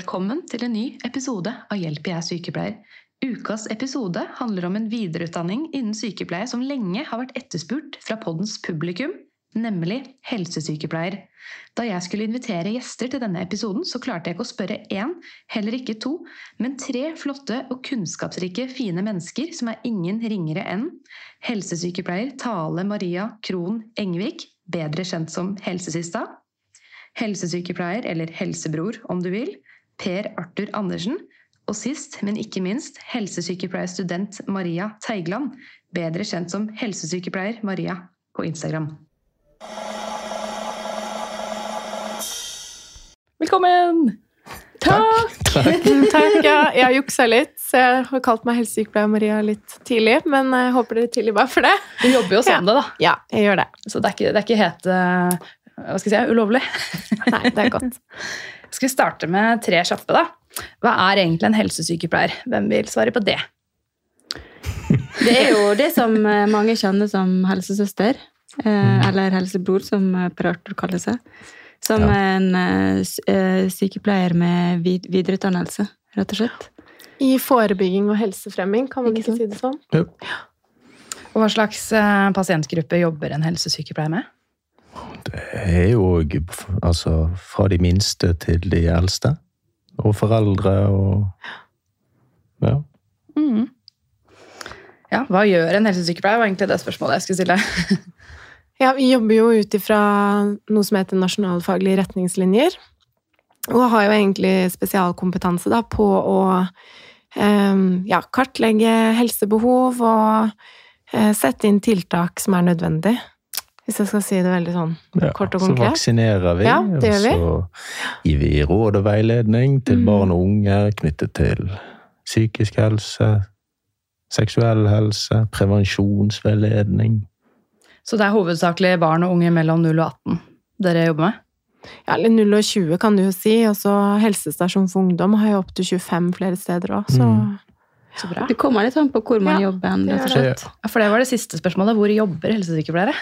Velkommen til en ny episode av Hjelp, jeg er sykepleier. Ukas episode handler om en videreutdanning innen sykepleie som lenge har vært etterspurt fra poddens publikum, nemlig helsesykepleier. Da jeg skulle invitere gjester til denne episoden, så klarte jeg ikke å spørre én, heller ikke to, men tre flotte og kunnskapsrike, fine mennesker som er ingen ringere enn helsesykepleier Tale Maria Krohn Engvik, bedre kjent som Helsesista, helsesykepleier, eller helsebror om du vil, Per Arthur Andersen, og sist, men ikke minst, helsesykepleierstudent Maria Teigland, bedre kjent som helsesykepleier Maria på Instagram. Velkommen! Takk. Takk, ja. Jeg har juksa litt, så jeg har kalt meg helsesykepleier Maria litt tidlig. Men jeg håper dere tilgir meg for det. Du jobber jo som det, da. Ja, jeg gjør det. Så det er ikke, det er ikke helt eh, hva skal jeg si, ulovlig. Nei, det er godt. Skal vi starte med tre kjappe, da? Hva er egentlig en helsesykepleier? Hvem vil svare på det? Det er jo det som eh, mange kjenner som helsesøster, eh, eller helsebror, som eh, Per Arthur kaller seg. Som Ja. en sykepleier med vid videreutdannelse, rett og slett. I forebygging og helsefremming, kan man Ikke ikke si det sånn? Og hva slags pasientgruppe jobber en helsesykepleier med? Er jo altså, fra de minste til de eldste. Og foreldre og Ja. Mm. Ja, Hva gjør en helsesykepleier? var egentlig det spørsmålet jeg skulle stille. Ja, vi jobber jo ut ifra noe som heter nasjonalfaglige retningslinjer. Og har jo egentlig spesialkompetanse da, på å eh, ja, kartlegge helsebehov og eh, sette inn tiltak som er nødvendig. Hvis jeg skal si det veldig sånn ja. kort og konkret. Så vaksinerer vi, Ja, det gjør vi. og så gir vi råd og veiledning til Mm. barn og unge knyttet til psykisk helse, seksuell helse, prevensjonsveiledning. Så det er hovedsakelig barn og unge mellom 0 og 18 dere jobber med? Ja, eller 0 og 20 kan du jo si. Og så helsestasjon for ungdom har jo opptil 25 flere steder òg, så Mm. Så bra. Det kommer litt an på hvor man Ja, jobber. Det det. Ja, For det var det siste spørsmålet. Hvor jobber helsesykepleiere?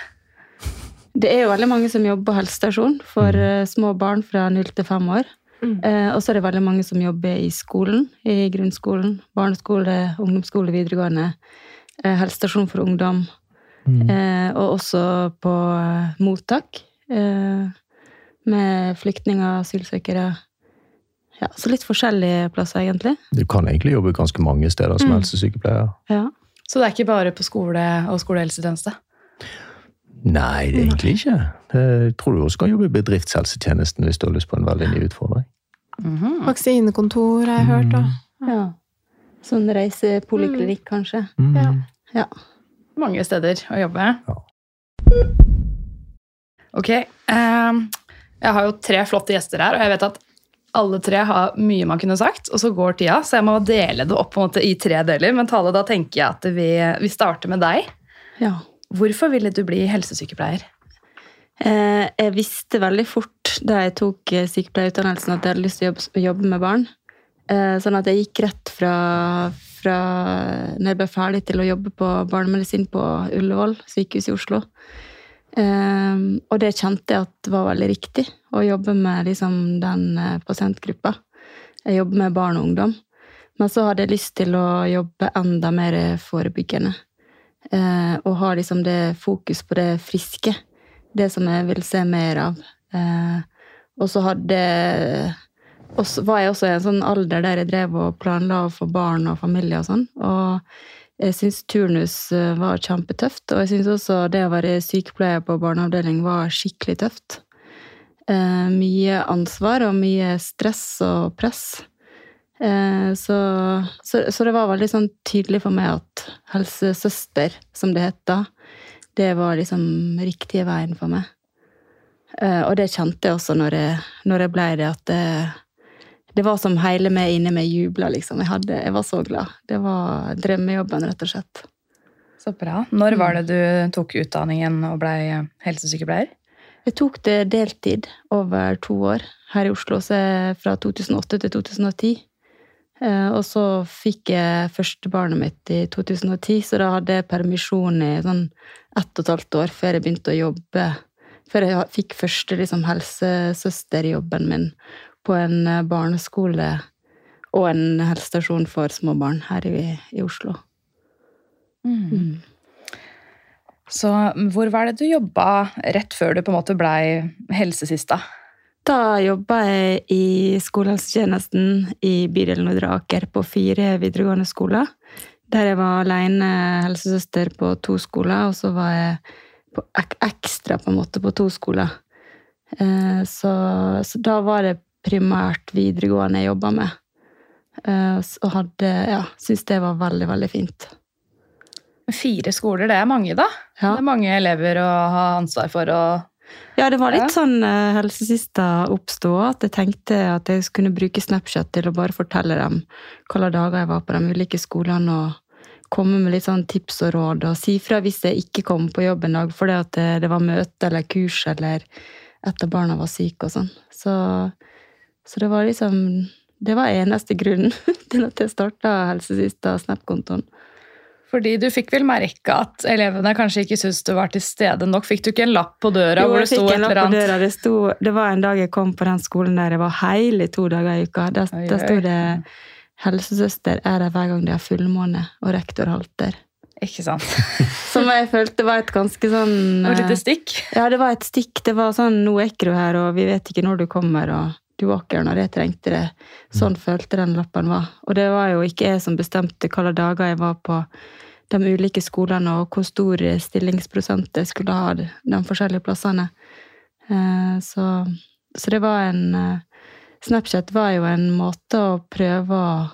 Det er jo veldig mange som jobber på helsestasjon for Mm. eh, små barn fra 0 til 5 år. Mm. Eh, og så er det veldig mange som jobber i skolen, i grunnskolen, barneskole, ungdomsskole, videregående, eh, helsestasjon for ungdom, Mm. eh, og også på mottak eh, med flyktninger, asylsøkere. Ja, så litt forskjellige plasser, egentlig. Du kan egentlig jobbe ganske mange steder som Mm. helsesykepleier. Ja. Så det er ikke bare på skole og skolehelsetjeneste? Nei, det er egentlig ikke. Jeg tror du også kan jobbe i bedriftshelsetjenesten hvis du har lyst på en veldig ny utfordring. Mhm. Vaksinekontor har jeg hørt. da. ja. Sånn reisepoliklinikk, kanskje. Mm. Ja. Mange steder å jobbe. Ja. Ok. ehm, jeg har jo tre flotte gjester her, og jeg vet at alle tre har mye man kunne sagt, og så går tida, så jeg må dele det opp på en måte, i tre deler. Men Tale, da tenker jeg at vi, vi starter med deg. Ja. Hvorfor ville du bli helsesykepleier? Eh, jeg visste veldig fort da jeg tok eh, sykepleierutdannelsen at jeg hadde lyst til å jobbe, jobbe med barn. Eh, sånn at jeg gikk rett fra, fra når jeg ble ferdig til å jobbe på barnemedisin på Ullevål sykehus i Oslo. Og det kjente jeg at var veldig riktig, å jobbe med liksom, den pasientgruppa. Jeg jobber med barn og ungdom. Men så hadde jeg lyst til å jobbe enda mer forebyggende. Eh, og ha liksom det fokus på det friske det som jeg vil se mer av. Eh, og så hadde og var jeg også i en sånn alder der jeg drev og planla å få barn og familie og sånn. Og jeg syns turnus eh, var kjempetøft. Og jeg syns også det å være sykepleier på barneavdeling var skikkelig tøft. Eh, mye ansvar og mye stress og press. Eh, så, så, så det var veldig sånn tydelig for meg at helsesøster, som det het da, det var liksom riktige veien for meg. Eh, og det kjente jeg også når jeg, når jeg ble det, at det, det var som hele meg inni meg jubla, liksom. Jeg, hadde, jeg var så glad. Det var drømmejobben, rett og slett. Så bra. Når var det du tok utdanningen og blei helsesykepleier? Jeg tok det deltid over to år her i Oslo, så fra 2008 til 2010. Eh, Og så fikk jeg første barnet mitt i 2010, så da hadde jeg permisjon i sånn ett og et halvt år før jeg begynte å jobbe. Før jeg fikk første liksom, helsesøsterjobben min på en eh, barneskole og en helsestasjon for små barn her i, i Oslo. Mm. Så hvor var det du jobba rett før du på en måte blei helsesista? Da jobba jeg i skolehelsetjenesten i bydel Nordre Aker på fire videregående skoler. Der jeg var alene helsesøster på to skoler, og så var jeg på ek ekstra på en måte på to skoler. Eh, Så, så da var det primært videregående jeg jobba med. Eh, Og hadde, ja, syntes det var veldig, veldig fint. Fire skoler, det er mange, da? Ja. Det er mange elever å ha ansvar for. og Ja, det var litt Ja. sånn uh, helsesista oppsto, at jeg tenkte at jeg kunne bruke Snapchat til å bare fortelle dem hvilke dager jeg var på de ulike skolene, og komme med litt sånn tips og råd, og si fra hvis jeg ikke kom på jobb en dag fordi at det, det var møte eller kurs eller et av barna var syke og sånn. Så, så det var liksom Det var eneste grunnen til at jeg starta Helsesista Snap-kontoen. Fordi du fikk vel merke at elevene kanskje ikke syntes du var til stede nok? Fikk du ikke en lapp på døra Jo, hvor jeg det sto fikk et en lapp eller på annet? døra. Det, sto, det var en dag jeg kom på den skolen der jeg var hele to dager i uka. Der, Oi, der sto det 'helsesøster er der hver gang det er fullmåne', og rektor halter. Ikke sant? Som jeg følte var et ganske sånn Og et eh, lite stikk. Ja, det var et stikk. Det var sånn 'nå er ikke du her, og vi vet ikke når du kommer', og 'du var når jeg trengte det'. Sånn følte den lappen var. Og det var jo ikke jeg som bestemte hvilke dager jeg var på de ulike skolene, og hvor stor stillingsprosent jeg skulle ha de de forskjellige plassene. Eh, Så, så det var en eh, Snapchat var jo en måte å prøve å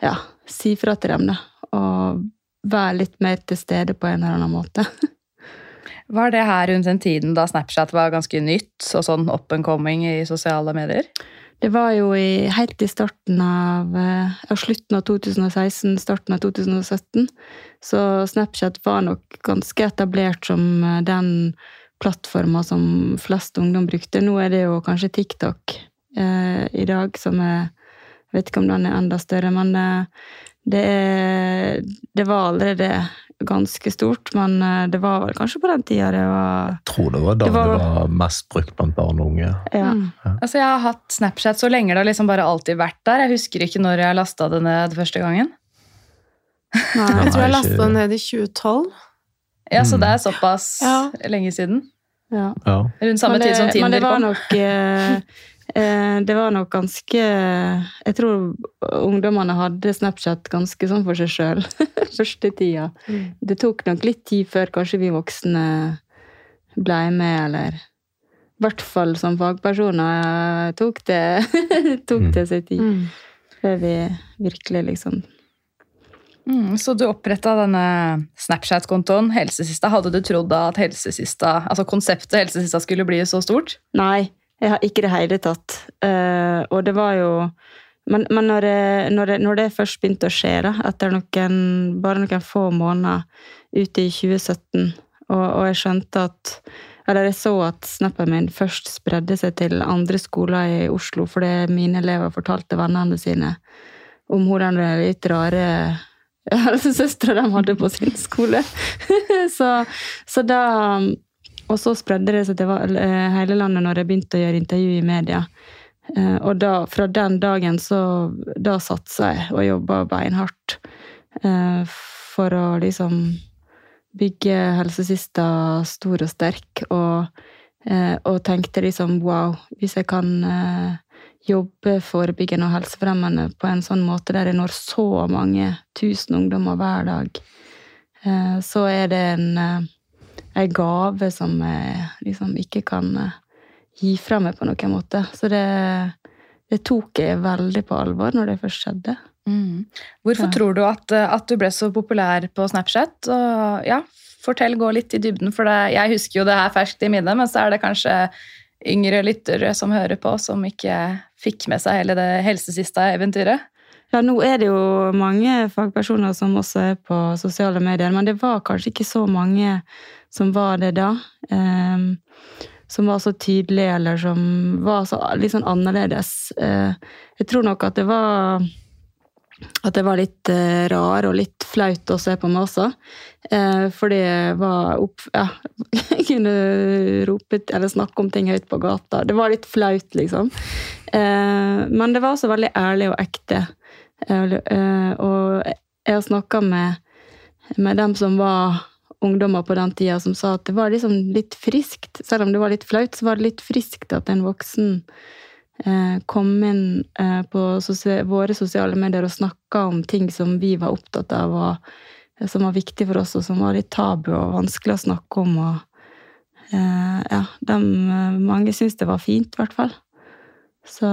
ja, si fra til dem, da. Og være litt mer til stede på en eller annen måte. Var det her rundt den tiden da Snapchat var ganske nytt og sånn up and coming i sosiale medier? Det var jo i, helt i starten av, eh, av slutten av 2016, starten av 2017. Så Snapchat var nok ganske etablert som eh, den plattforma som flest ungdom brukte. Nå er det jo kanskje TikTok eh, i dag som er Jeg vet ikke om den er enda større, men eh, det, er, det var allerede ganske stort. Men eh, det var vel kanskje på den tida det var Jeg tror det var da Det det var- var, mest brukt blant barn og unge. Ja. Mm. Altså, Jeg har hatt Snapchat så lenge, det har liksom bare alltid vært der. Jeg husker ikke når jeg lasta det ned første gangen. Nei. Jeg tror jeg lasta det ned i 2012. Ja, Så Mm. det er såpass Ja. lenge siden. ja. Ja. Rundt samme det, tid som Men det var nok eh, Det var nok ganske Jeg tror ungdommene hadde Snapchat ganske sånn for seg sjøl første tida. Mm. Det tok nok litt tid før kanskje vi voksne blei med, eller I hvert fall som fagpersoner eh, tok det, tok Mm. det seg tid Mm. før vi virkelig liksom Mm, så du oppretta denne Snapchat-kontoen Helsesista. Hadde du trodd at Helsesista, altså konseptet Helsesista skulle bli så stort? Nei, jeg har ikke det hele tatt. Uh, og det var jo Men, men når, det, når, det, når det først begynte å skje, da, etter noen, bare noen få måneder ute i 2017, og, og jeg skjønte at Eller jeg så at snappen min først spredde seg til andre skoler i Oslo, fordi mine elever fortalte vennene sine om hun den litt rare helsesøstera de hadde på sin skole. så, så da og så spredde det seg til eh, hele landet når jeg begynte å gjøre intervju i media. Eh, Og da, fra den dagen så Da satsa jeg og jobba beinhardt eh, for å liksom bygge helsesista stor og sterk. Og, og tenkte liksom wow, hvis jeg kan jobbe forebyggende og helsefremmende på en sånn måte der jeg når så mange tusen ungdommer hver dag, så er det en ei gave som jeg liksom ikke kan eh, gi fra meg på noen måte. Så det, det tok jeg veldig på alvor når det først skjedde. Mm. Hvorfor Ja. tror du at, eh, at du ble så populær på Snapchat? Og, ja, fortell, gå litt i dybden, for det, jeg husker jo det her ferskt i minnet, men så er det kanskje yngre lyttere som hører på, som ikke fikk med seg hele det helsesista-eventyret? Ja, nå er det jo mange fagpersoner som også er på sosiale medier, men det var kanskje ikke så mange som var det da. Um, som var så tydelige, eller som var så, litt sånn annerledes. Uh, jeg tror nok at det var at det var litt uh, rar og litt flaut å se på meg også. Uh, fordi jeg var opp... Ja, jeg kunne rope eller snakke om ting høyt på gata. Det var litt flaut, liksom. Uh, men det var også veldig ærlig og ekte. Eh, og jeg har snakka med, med dem som var ungdommer på den tida, som sa at det var liksom litt friskt. Selv om det var litt flaut, så var det litt friskt at en voksen Eh, kom inn eh, på våre sosiale medier og snakka om ting som vi var opptatt av, og som var viktig for oss, og som var litt tabu og vanskelig å snakke om. Og, ja, de, mange syntes det var fint, i hvert fall. Så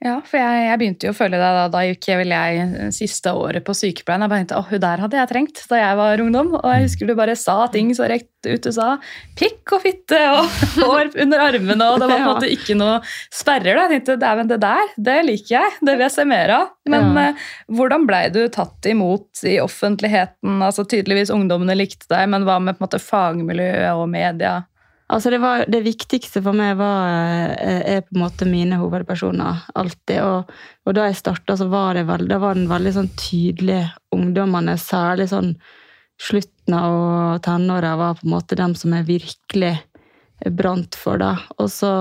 ja, for jeg, jeg, begynte jo å følge deg da, da gikk jeg vel jeg siste året på sykepleien. Jeg bare tenkte, åh, hun der hadde jeg trengt da jeg var ungdom. Og jeg husker du bare sa ting så rett ut. Du sa pikk og fitte og hår under armene, og det var på en måte ikke noe sperrer. da. Jeg tenkte, dæven, det der, det liker jeg. Det vil jeg se mer av. Men ja. eh, hvordan blei du tatt imot i offentligheten? Altså Tydeligvis ungdommene likte deg, men hva med på en måte fagmiljøet og media? Altså det, var, det, viktigste for meg var, eh, er på en måte mine hovedpersoner. Alltid. Og, og da jeg starta, var det veld, var den veldig sånn tydelig ungdommene. Særlig sånn slutten av tenåra var på en måte dem som jeg virkelig brant for. da. Og så,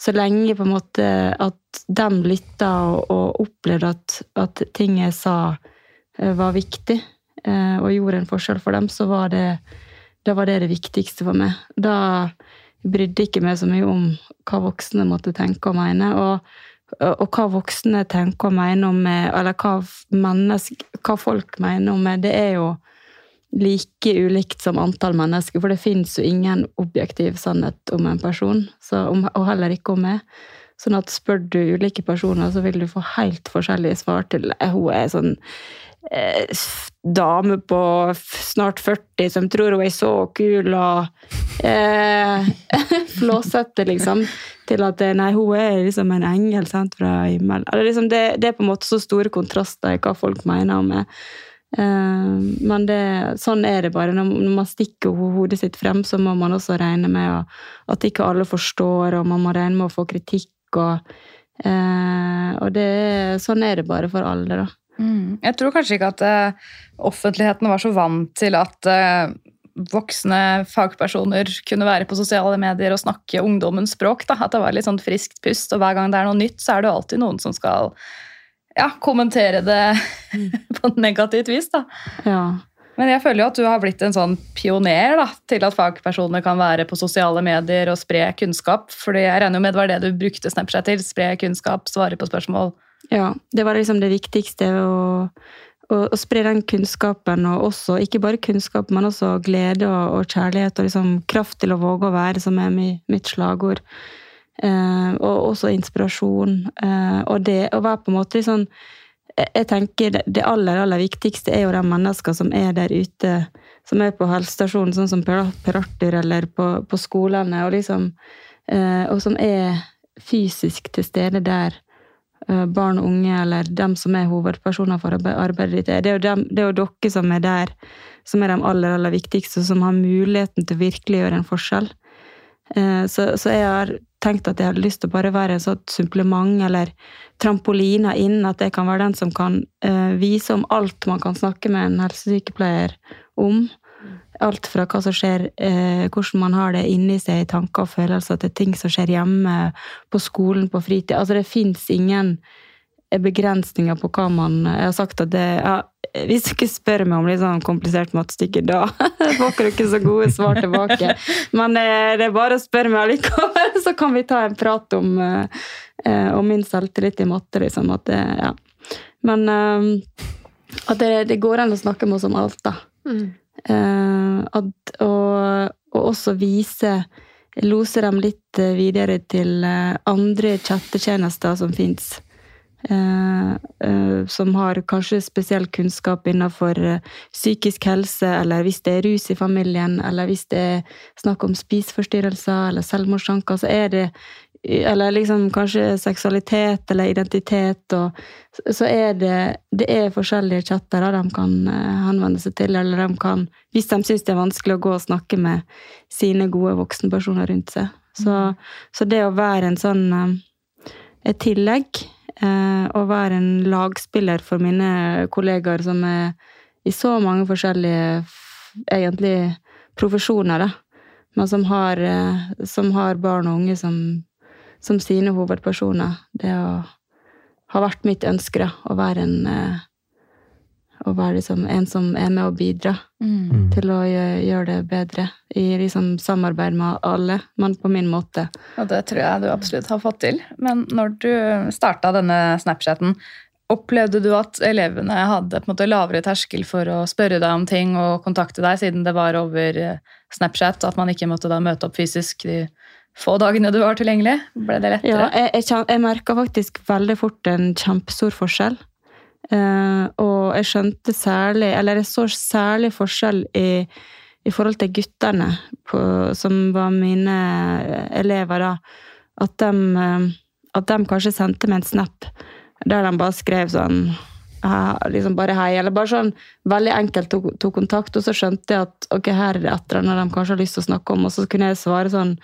så lenge på en måte at de lytta og, og opplevde at, at ting jeg sa eh, var viktig, eh, og gjorde en forskjell for dem, så var det da var det det viktigste for meg. Da brydde ikke meg så mye om hva voksne måtte tenke og mene. Og, og hva voksne tenker og mener om meg, eller hva, hva folk mener om meg, det er jo like ulikt som antall mennesker. For det fins jo ingen objektiv sannhet om en person, om, og heller ikke om meg. Sånn at spør du ulike personer, så vil du få helt forskjellige svar til Hun er sånn eh, dame på snart 40 som tror hun er så kul og eh, flåsete, liksom, til at eh, nei, hun er liksom en engel sant, fra himmelen. Liksom, det, det, er på en måte så store kontraster i hva folk mener om meg. Eh, men det, sånn er det bare. Når man stikker hodet sitt frem, så må man også regne med at ikke alle forstår, og man må regne med å få kritikk. og, eh, og det, sånn er det bare for alle, da. Mm. Jeg tror kanskje ikke at uh, offentligheten var så vant til at uh, voksne fagpersoner kunne være på sosiale medier og snakke ungdommens språk. Da. At det var litt sånn friskt pust, og hver gang det er noe nytt, så er det alltid noen som skal ja, kommentere det mm. på negativt vis. Da. Ja. Men jeg føler jo at du har blitt en sånn pioner da, til at fagpersoner kan være på sosiale medier og spre kunnskap. Fordi jeg regner jo med det var det du brukte Snapchat til. Spre kunnskap, svare på spørsmål. Ja, det var liksom det viktigste. Å, å, å, spre den kunnskapen, og også, ikke bare kunnskap, men også glede og, og kjærlighet og liksom kraft til å våge å være, som er mitt slagord. Eh, og også inspirasjon. Eh, og det å være på en måte sånn Jeg tenker det aller, aller viktigste er jo de mennesker som er der ute, som er på helsestasjonen, sånn som Per Arthur, eller på, på skolene, og liksom eh, Og som er fysisk til stede der barn og unge, eller dem som er hovedpersoner for arbeidet ditt. Er, det er jo dere som er der, som er de aller, aller viktigste, som har muligheten til å virkelig gjøre en forskjell. Eh, så, så, jeg har tenkt at jeg hadde lyst til å bare være en sånn supplement eller trampolina inn. At jeg kan være den som kan uh, vise om alt man kan snakke med en helsesykepleier om. Alt fra hva som skjer, eh, hvordan man har det inni seg i tanker og følelser, til ting som skjer hjemme, på skolen, på fritid. Altså, det fins ingen begrensninger på hva man Jeg har sagt at det ja, Hvis ikke spør meg om litt sånn komplisert matstykke, da får dere ikke så gode svar tilbake. Men eh, det er bare å spørre meg allikevel, så kan vi ta en prat om, eh, om min selvtillit i matte, liksom. At det, ja. Men eh, at det, det, går an å snakke med oss om alt, da. Mm. Eh, og, og, også vise Lose dem litt eh, videre til eh, andre chattetjenester som fins. som har kanskje spesiell kunnskap innenfor psykisk helse, eller hvis det er rus i familien, eller hvis det er snakk om spiseforstyrrelser eller selvmordstanker, så er det eller liksom kanskje seksualitet eller identitet, og så er det, det er forskjellige chatter de kan eh, henvende seg til, eller de kan, hvis de syns det er vanskelig å gå og snakke med sine gode voksenpersoner rundt seg. Så, så det å være en sånn eh, et tillegg, eh, å være en lagspiller for mine kollegaer som er i så mange forskjellige egentlig profesjoner, da, men som har, som har barn og unge som som sine hovedpersoner. Det å, har vært mitt ønske, da. Å være en eh, å være liksom en som er med å bidra Mm. til å gjøre, gjøre det bedre. I liksom samarbeid med alle, men på min måte. Og det tror jeg du absolutt har fått til. Men når du starta denne Snapchaten, opplevde du at elevene hadde på en måte lavere terskel for å spørre deg om ting og kontakte deg, siden det var over eh, Snapchat, at man ikke måtte da møte opp fysisk de få dagene du var tilgjengelig? Ble det lettere? Ja, jeg, jeg, jeg merka faktisk veldig fort en kjempestor forskjell. Uh, og jeg skjønte særlig, eller jeg så særlig forskjell i, i forhold til guttene, på, som var mine elever da. At de, eh, at de kanskje sendte meg en snap der de bare skrev sånn liksom bare hei, eller bare sånn veldig enkelt tok, tok kontakt, og så skjønte jeg at ok, her er det et eller annet de kanskje har lyst til å snakke om, og så kunne jeg svare sånn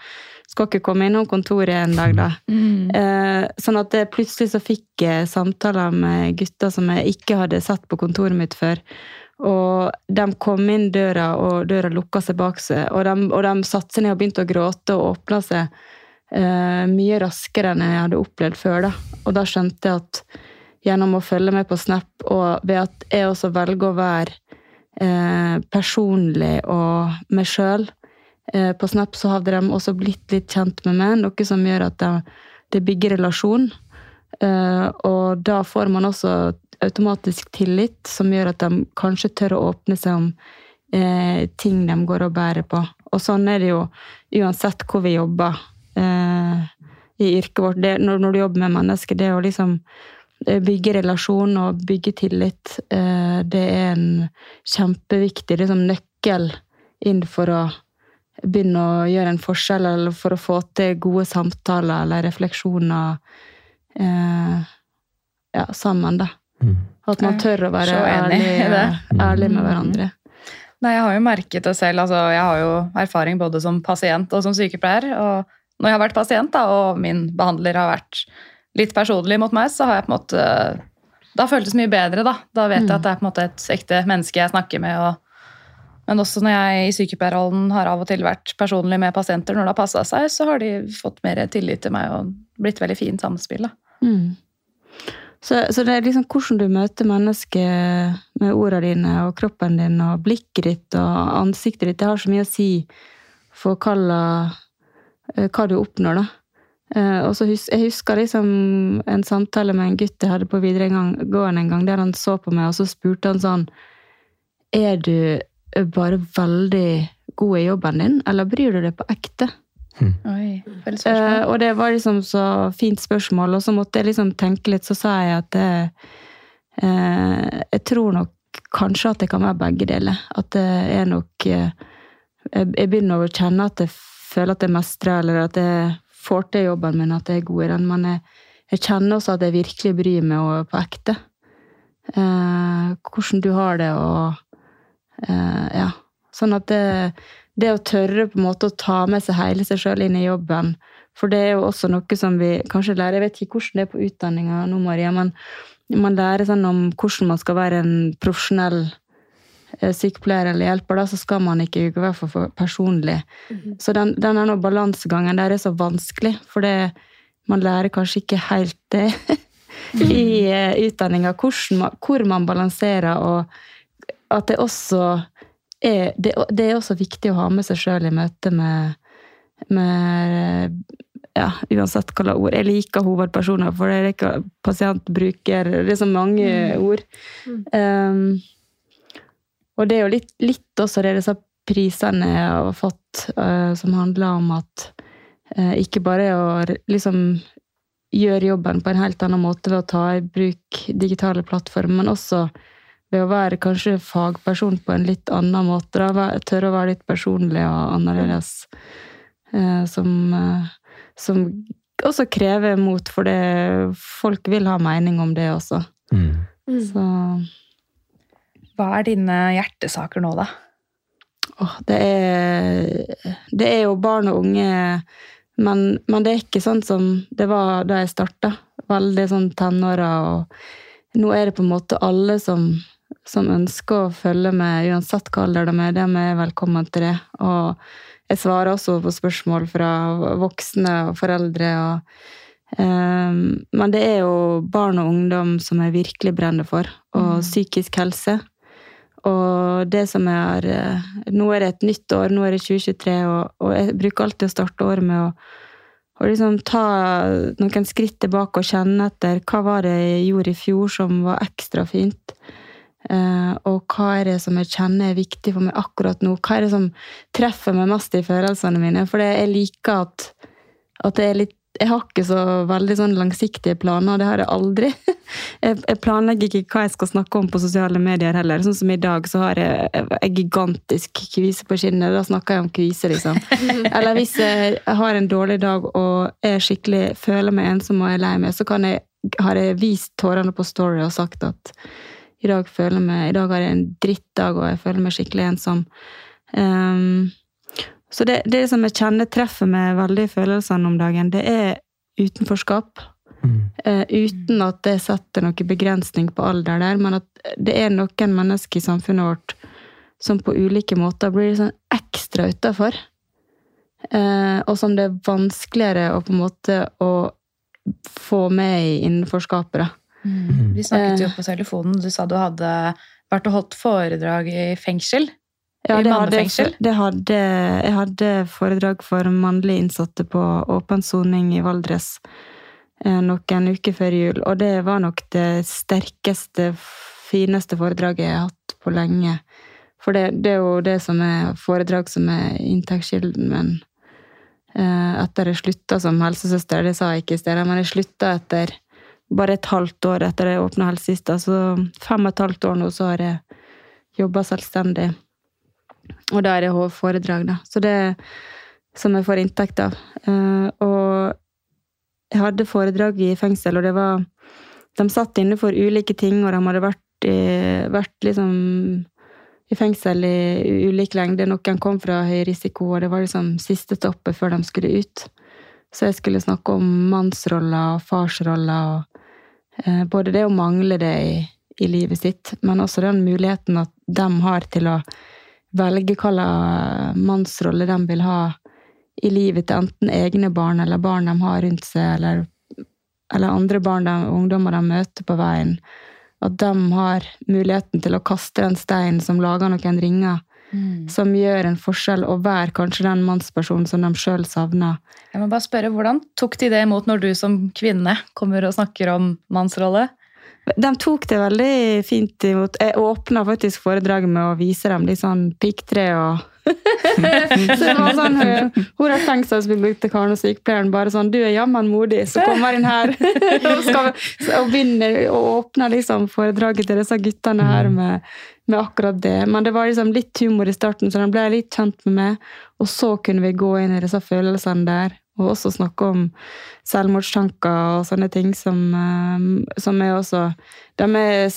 skal ikke komme innom kontoret en dag, da. Mm. Eh, sånn at jeg plutselig så fikk jeg samtaler med gutter som jeg ikke hadde sett på kontoret mitt før. Og de kom inn døra, og døra lukka seg bak seg. Og de, og de satte seg ned og begynte å gråte og åpna seg eh, mye raskere enn jeg hadde opplevd før. da. Og da skjønte jeg at gjennom å følge med på Snap, og ved at jeg også velger å være eh, personlig og meg sjøl eh, på Snap, så hadde de også blitt litt kjent med meg, noe som gjør at de, det bygger relasjon. Eh, og da får man også automatisk tillit, som gjør at de kanskje tør å åpne seg om eh, ting de går og bærer på. Og sånn er det jo uansett hvor vi jobber eh, i yrket vårt. Det, når, du jobber med mennesker, det å liksom eh, bygge relasjon og bygge tillit, eh, det er en kjempeviktig liksom, nøkkel inn for å begynne å gjøre en forskjell, eller for å få til gode samtaler eller refleksjoner eh, ja, sammen, da. Mm. At man tør å være ærlig, ærlig med hverandre. Nei, jeg har jo merket det selv. Altså, jeg har jo erfaring både som pasient og som sykepleier. Og når jeg har vært pasient, da, og min behandler har vært litt personlig mot meg, så har jeg på en måte Da føltes det mye bedre, da. Da vet jeg Mm. at det er på en måte et ekte menneske jeg snakker med. og men også når jeg i sykepleierrollen har av og til vært personlig med pasienter når det har passa seg, så har de fått mer tillit til meg og blitt veldig fint samspill. Mm. Så, så det er liksom hvordan du møter mennesket med ordene dine og kroppen din og blikket ditt og ansiktet ditt, det har så mye å si for hva, eh, hva du oppnår, da. Eh, Og så hus, Jeg husker liksom en samtale med en gutt jeg hadde på videregående en gang, der han så på meg, og så spurte han sånn Er du bare veldig god i jobben din, eller bryr du deg på ekte? Oi, uh, Eh, og det var liksom så fint spørsmål, og så måtte jeg liksom tenke litt, så sa jeg at det, uh, jeg tror nok kanskje at det kan være begge deler. At det er nok uh, jeg, jeg begynner å kjenne at jeg føler at jeg mestrer, eller at jeg får til jobben min, at jeg er god i den. Men jeg, jeg kjenner også at jeg virkelig bryr meg og på ekte. Eh, hvordan du har det, og eh, ja. Sånn at det, det å tørre på en måte å ta med seg hele seg sjøl inn i jobben For det er jo også noe som vi kanskje lærer Jeg vet ikke hvordan det er på utdanninga nå, Maria, men man lærer sånn om hvordan man skal være en profesjonell eh, sykepleier eller hjelper, da, så skal man ikke være for, for personlig. Så den, den balansegangen der er så vanskelig, for det, man lærer kanskje ikke helt det i uh, utdanninga, hvor man balanserer, og at det også er det, det er også viktig å ha med seg sjøl i møte med, med ja, uansett hva slags ord. Jeg liker hovedpersoner, for det er ikke pasient bruker Det er så mange ord. Um, og det er jo litt, litt også det disse prisene jeg har fått, uh, som handler om at uh, ikke bare å liksom gjøre jobben på en helt annen måte ved å ta i bruk digitale plattformer, men også ved å være kanskje fagperson på en litt annen måte. Da, tørre å være litt personlig og annerledes. Eh, som, eh, som også krever mot, for det, folk vil ha mening om det også. Mm. Så Hva er dine hjertesaker nå, da? åh, det er Det er jo barn og unge, men, men det er ikke sånn som det var da jeg starta. Veldig sånn tenåra, og nå er det på en måte alle som, som ønsker å følge med, uansett hva alder de er. De er velkommen til det. Og jeg svarer også på spørsmål fra voksne og foreldre. og um, men det er jo barn og ungdom som jeg virkelig brenner for, og psykisk helse. Og det som er har Nå er det et nytt år, nå er det 2023, og, og jeg bruker alltid å starte året med å, å liksom ta noen skritt tilbake og kjenne etter hva var det jeg gjorde i fjor som var ekstra fint. Eh, og hva er det som jeg kjenner er viktig for meg akkurat nå? Hva er det som treffer meg mest i følelsene mine? For jeg liker at, at jeg, er litt jeg har ikke så veldig sånn langsiktige planer, det har jeg aldri. Jeg, jeg planlegger ikke hva jeg skal snakke om på sosiale medier heller. Sånn som i dag, så har jeg en gigantisk kvise på kinnet. Da snakker jeg om kvise, liksom. Eller hvis jeg har en dårlig dag og er skikkelig, føler meg ensom og er lei meg, så kan jeg, har jeg vist tårene på Story og sagt at i dag, meg, i dag har jeg en drittdag, og jeg føler meg skikkelig ensom. Um, så det, det som jeg kjenner treffer meg veldig i følelsene om dagen, det er utenforskap. Mm. Uh, uten at det setter noen begrensning på alder der, men at det er noen mennesker i samfunnet vårt som på ulike måter blir sånn ekstra utafor. Uh, og som det er vanskeligere å på en måte å få med i innenforskapet. da. Vi snakket jo på telefonen. Du sa du hadde vært og holdt foredrag i fengsel. Ja, I det hadde, det hadde, jeg hadde foredrag for mannlige innsatte på åpen soning i Valdres eh, noen uker før jul, og det var nok det sterkeste, fineste foredraget jeg har hatt på lenge. For det, det er jo det som er foredrag som er inntektskilden, men eh, etter jeg slutta som helsesøster, det sa jeg ikke i stedet, men jeg slutta etter bare et halvt år etter jeg åpna Helsesista, så fem og et halvt år nå så har jeg jobba selvstendig. Og da er det foredrag, da. Så det som jeg får inntekt av. Eh, og jeg hadde foredrag i fengsel, og det var De satt inne for ulike ting, og de hadde vært, i, vært liksom i fengsel i ulik lengde. Noen kom fra høy risiko, og det var liksom siste toppet før de skulle ut. Så jeg skulle snakke om mannsroller og farsroller, og både det å mangle det i, i livet sitt, men også den muligheten at de har til å velge hva slags mannsrolle de vil ha i livet til enten egne barn eller barn de har rundt seg, eller, eller andre barn og ungdommer de møter på veien. At de har muligheten til å kaste den steinen som lager noen ringer, som gjør en forskjell, og være kanskje den mannspersonen som de sjøl savner. Jeg må bare spørre, Hvordan tok de det imot når du som kvinne kommer og snakker om mannsrolle? De tok det veldig fint imot. Jeg åpna faktisk foredraget med å vise dem litt sånn piggtre og Så det var sånn Hun, hun til fengselsbibliotekaren og sykepleieren bare sånn 'Du er jammen modig, så kommer inn her.' og, skal, og begynner å åpne liksom foredraget til disse guttene her med, med akkurat det. Men det var liksom litt humor i starten, så de ble litt kjent med meg. Og så kunne vi gå inn i disse følelsene der. Og også snakke om selvmordstanker og sånne ting som, eh, som er også De er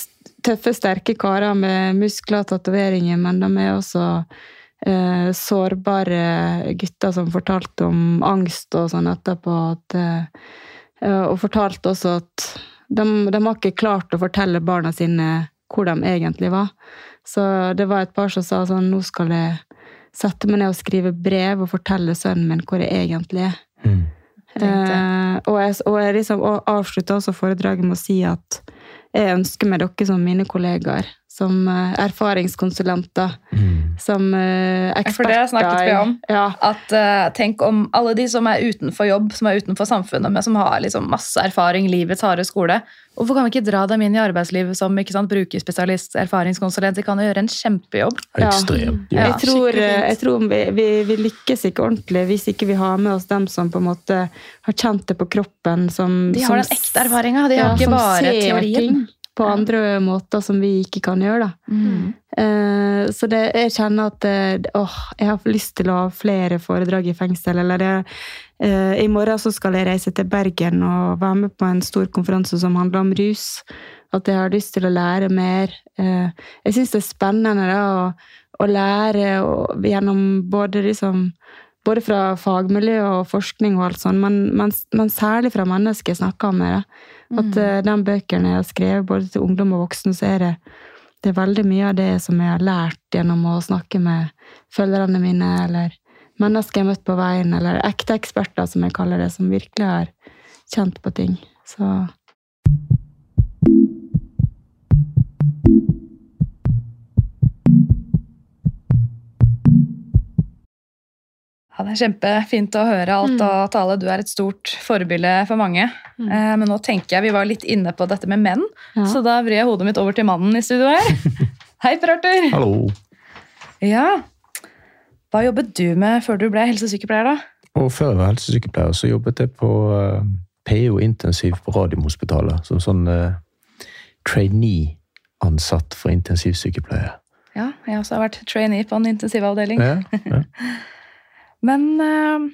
tøffe, sterke karer med muskler og tatoveringer, men de er også eh, sårbare gutter som fortalte om angst og sånn etterpå. At, eh, og fortalte også at de, de har ikke klart å fortelle barna sine hvor de egentlig var. Så det var et par som sa sånn Nå skal jeg sette meg ned og skrive brev og fortelle sønnen min hvor jeg egentlig er. Mm. Eh, og jeg, og jeg liksom og avslutta også foredraget med å si at jeg ønsker meg dere som mine kollegaer. Som eh, erfaringskonsulenter. Mm. Som eksperter. for eksperter. det snakket vi om. Ja. At uh, Tenk om alle de som er utenfor jobb, som er utenfor samfunnet, men som har liksom masse erfaring, livets harde skole. Hvorfor kan vi ikke dra dem inn i arbeidslivet som ikke sant, brukerspesialist, erfaringskonsulent? De kan jo gjøre en kjempejobb. Ja. Ekstremt. Ja, jeg tror, jeg tror vi, vi, vi lykkes ikke ordentlig hvis ikke vi har med oss dem som på en måte har kjent det på kroppen. Som, De som har den ekte erfaringa, de har ikke bare teorien. ting. På andre måter som vi ikke kan gjøre. Mm. Eh, så det, jeg kjenner at eh, åh, jeg har lyst til å ha flere foredrag i fengsel. Eller det, eh, I morgen så skal jeg reise til Bergen og være med på en stor konferanse som handler om rus. At jeg har lyst til å lære mer. Eh, jeg syns det er spennende da, å, å lære og, gjennom både liksom både fra fagmiljø og forskning, og alt sånt, men, men, men særlig fra mennesker jeg snakker med. Da. At eh, de bøkene jeg har skrevet både til ungdom og voksne, så er det, det er veldig mye av det som jeg har lært gjennom å snakke med følgerne mine, eller mennesker jeg har møtt på veien, eller ekte eksperter, som jeg kaller det, som virkelig har kjent på ting. Så Ja, det er kjempefint å høre alt og tale. Du er et stort forbilde for mange. Mm. Eh, Men nå tenker jeg vi var litt inne på dette med menn, Ja. så da vrir jeg hodet mitt over til mannen i studio her. Hei, Per Arthur! Hallo. Ja. Hva jobbet du med før du ble helsesykepleier, da? Og før jeg var helsesykepleier, så jobbet jeg på eh, PO intensiv på Radiumhospitalet. Som sånn uh, trainee-ansatt for intensivsykepleie. Ja, jeg også har vært trainee på en intensivavdeling. Ja, ja. Men eh,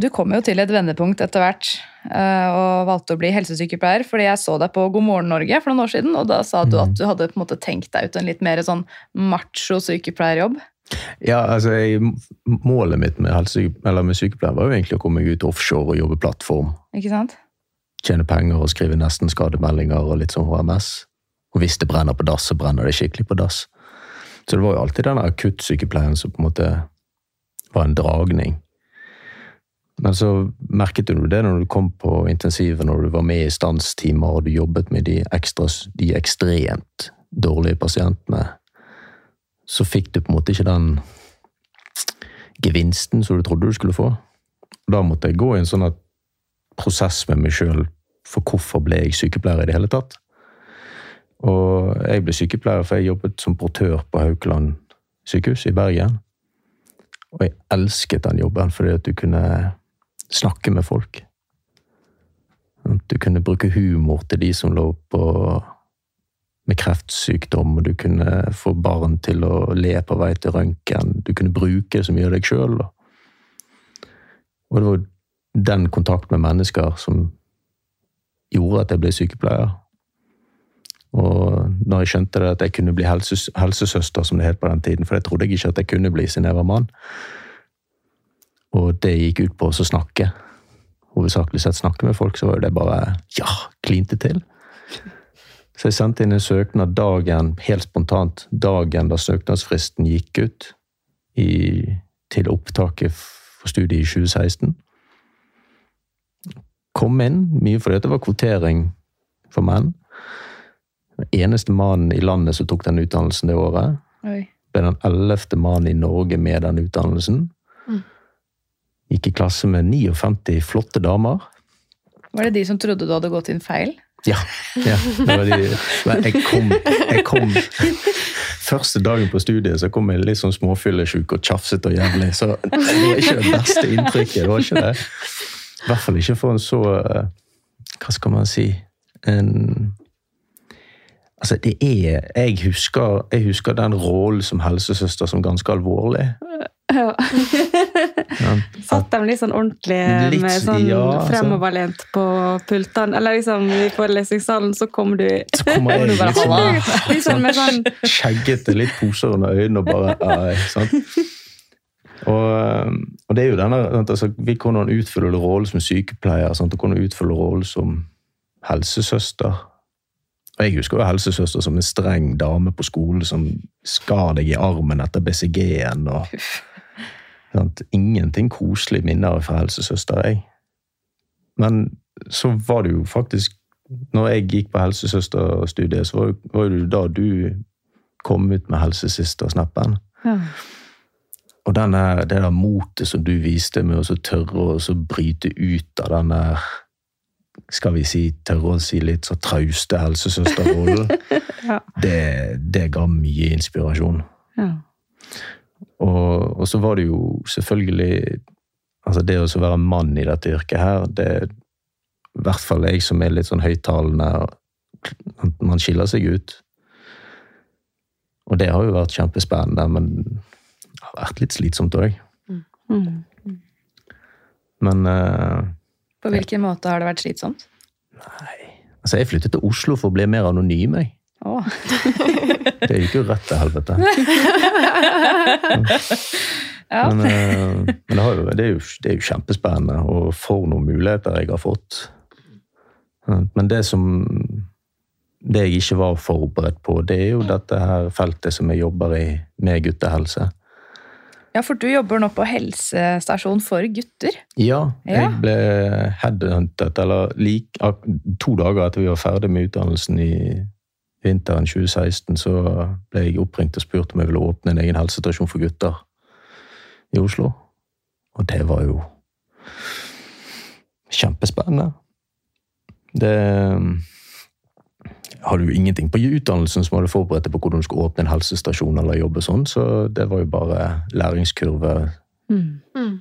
du kom jo til et vendepunkt etter hvert eh, og valgte å bli helsesykepleier, fordi jeg så deg på God morgen Norge for noen år siden, og da sa du Mhm. at du hadde på en måte tenkt deg ut en litt mer sånn macho sykepleierjobb. ja, altså jeg, Målet mitt med, med sykepleier var jo egentlig å komme meg ut offshore og jobbe plattform. Ikke sant? Tjene penger og skrive nesten skademeldinger og litt sånn HMS. Og hvis det brenner på dass, så brenner det skikkelig på dass. Så det var jo alltid den akuttsykepleien som på en måte var en dragning. Men så merket du det når du kom på intensivet, når du var med i stanstimer og du jobbet med de, ekstra, de ekstremt dårlige pasientene. Så fikk du på en måte ikke den gevinsten som du trodde du skulle få. Da måtte jeg gå i en sånn prosess med meg sjøl for hvorfor ble jeg sykepleier i det hele tatt. Og jeg ble sykepleier for jeg jobbet som portør på Haukeland sykehus i Bergen. Og jeg elsket den jobben fordi at du kunne snakke med folk. At Du kunne bruke humor til de som lå på med kreftsykdom, og du kunne få barn til å le på vei til røntgen. Du kunne bruke så mye av deg sjøl. Og det var den kontakt med mennesker som gjorde at jeg ble sykepleier. Og når jeg skjønte det at jeg kunne bli helses helsesøster, som det het på den tiden, for det trodde jeg ikke at jeg kunne bli siden jeg var mann, og det gikk ut på å snakke, hovedsakelig sett snakke med folk, så var det bare ja, klinte til. Så jeg sendte inn en søknad dagen, helt spontant, dagen da søknadsfristen gikk ut i, til opptaket for studiet i 2016 kom inn, mye fordi det var kvotering for menn. Den eneste mannen i landet som tok den utdannelsen det året. Oi. Ble den ellevte mannen i Norge med den utdannelsen. Mm. Gikk i klasse med 59 flotte damer. Var det de som trodde du hadde gått inn feil? Ja. ja det var de, jeg kom, jeg kom Første dagen på studiet så kom jeg litt sånn småfyllesjuk og tjafset og jævlig. Så det var ikke det beste inntrykket. det var ikke det. I hvert fall ikke for en så eh, Hva skal man si en, Altså, det er Jeg husker, jeg husker den rollen som helsesøster som ganske alvorlig. ja. Ja. Satt dem litt sånn ordentlig Litt, med sånn ja, fremoverlent fremoverlent på pultene. Eller liksom i forelesningssalen, så kommer du Så kommer jeg du bare, litt sånn, liksom med sånn skjeggete, litt poser under øynene og bare ei, sant? Og, og det er jo denne, altså, Vi kunne utfylle rollen som sykepleier, sant? og kunne utfylle rollen som helsesøster. Og Jeg husker jo helsesøster som en streng dame på skolen som skar deg i armen etter BCG-en. og sant? Ingenting koselig minner fra helsesøster, jeg. Men så var det jo faktisk når jeg gikk på helsesøsterstudiet, så var det jo da du kom ut med helsesøstersnappen. ja. Og denne, det der motet som du viste med å så tørre å så bryte ut av den der Skal vi si, tørre å si litt så trauste helsesøsterrollen, Ja. det, det ga mye inspirasjon. Ja. Og, og så var det jo selvfølgelig Altså det å være mann i dette yrket her, det I hvert fall jeg som er litt sånn høyttalende. Man skiller seg ut. Og det har jo vært kjempespennende, men det har vært litt slitsomt òg. Mm. Men eh, På hvilken måte har det vært slitsomt? Nei altså, jeg flyttet til Oslo for å bli mer anonym, jeg. Oh. Det gikk jo rett til helvete. Ja. Men, eh, men det, har jo, det, er jo, det er jo kjempespennende, og for noen muligheter jeg har fått. Men det som Det jeg ikke var forberedt på, det er jo dette her feltet som jeg jobber i med guttehelse. Ja, for du jobber nå på helsestasjon for gutter. Ja, jeg ble headhuntet, eller lik, to dager etter vi var ferdig med utdannelsen i vinteren 2016, så ble jeg oppringt og spurt om jeg ville åpne en egen helsestasjon for gutter i Oslo. Og det var jo kjempespennende. Det hadde jo ingenting på utdannelsen som hadde forberedt deg på hvordan du skulle åpne en helsestasjon eller jobbe sånn, så det var jo bare læringskurve Mm. Mm.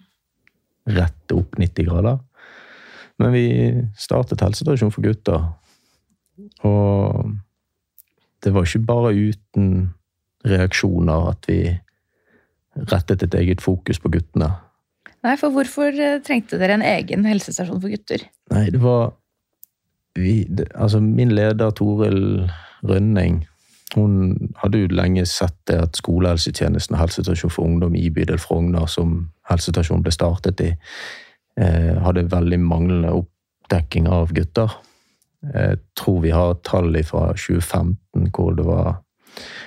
rett opp 90 grader. Men vi startet helsestasjon for gutter. Og det var ikke bare uten reaksjoner at vi rettet et eget fokus på guttene. Nei, for hvorfor eh, trengte dere en egen helsestasjon for gutter? Nei, det var vi, Altså, min leder Toril Rønning hun hadde jo lenge sett det at skolehelsetjenesten og helsestasjon for ungdom i bydel Frogner, som helsestasjonen ble startet i, eh, hadde veldig manglende oppdekking av gutter. Jeg tror vi har tall fra 2015 hvor det var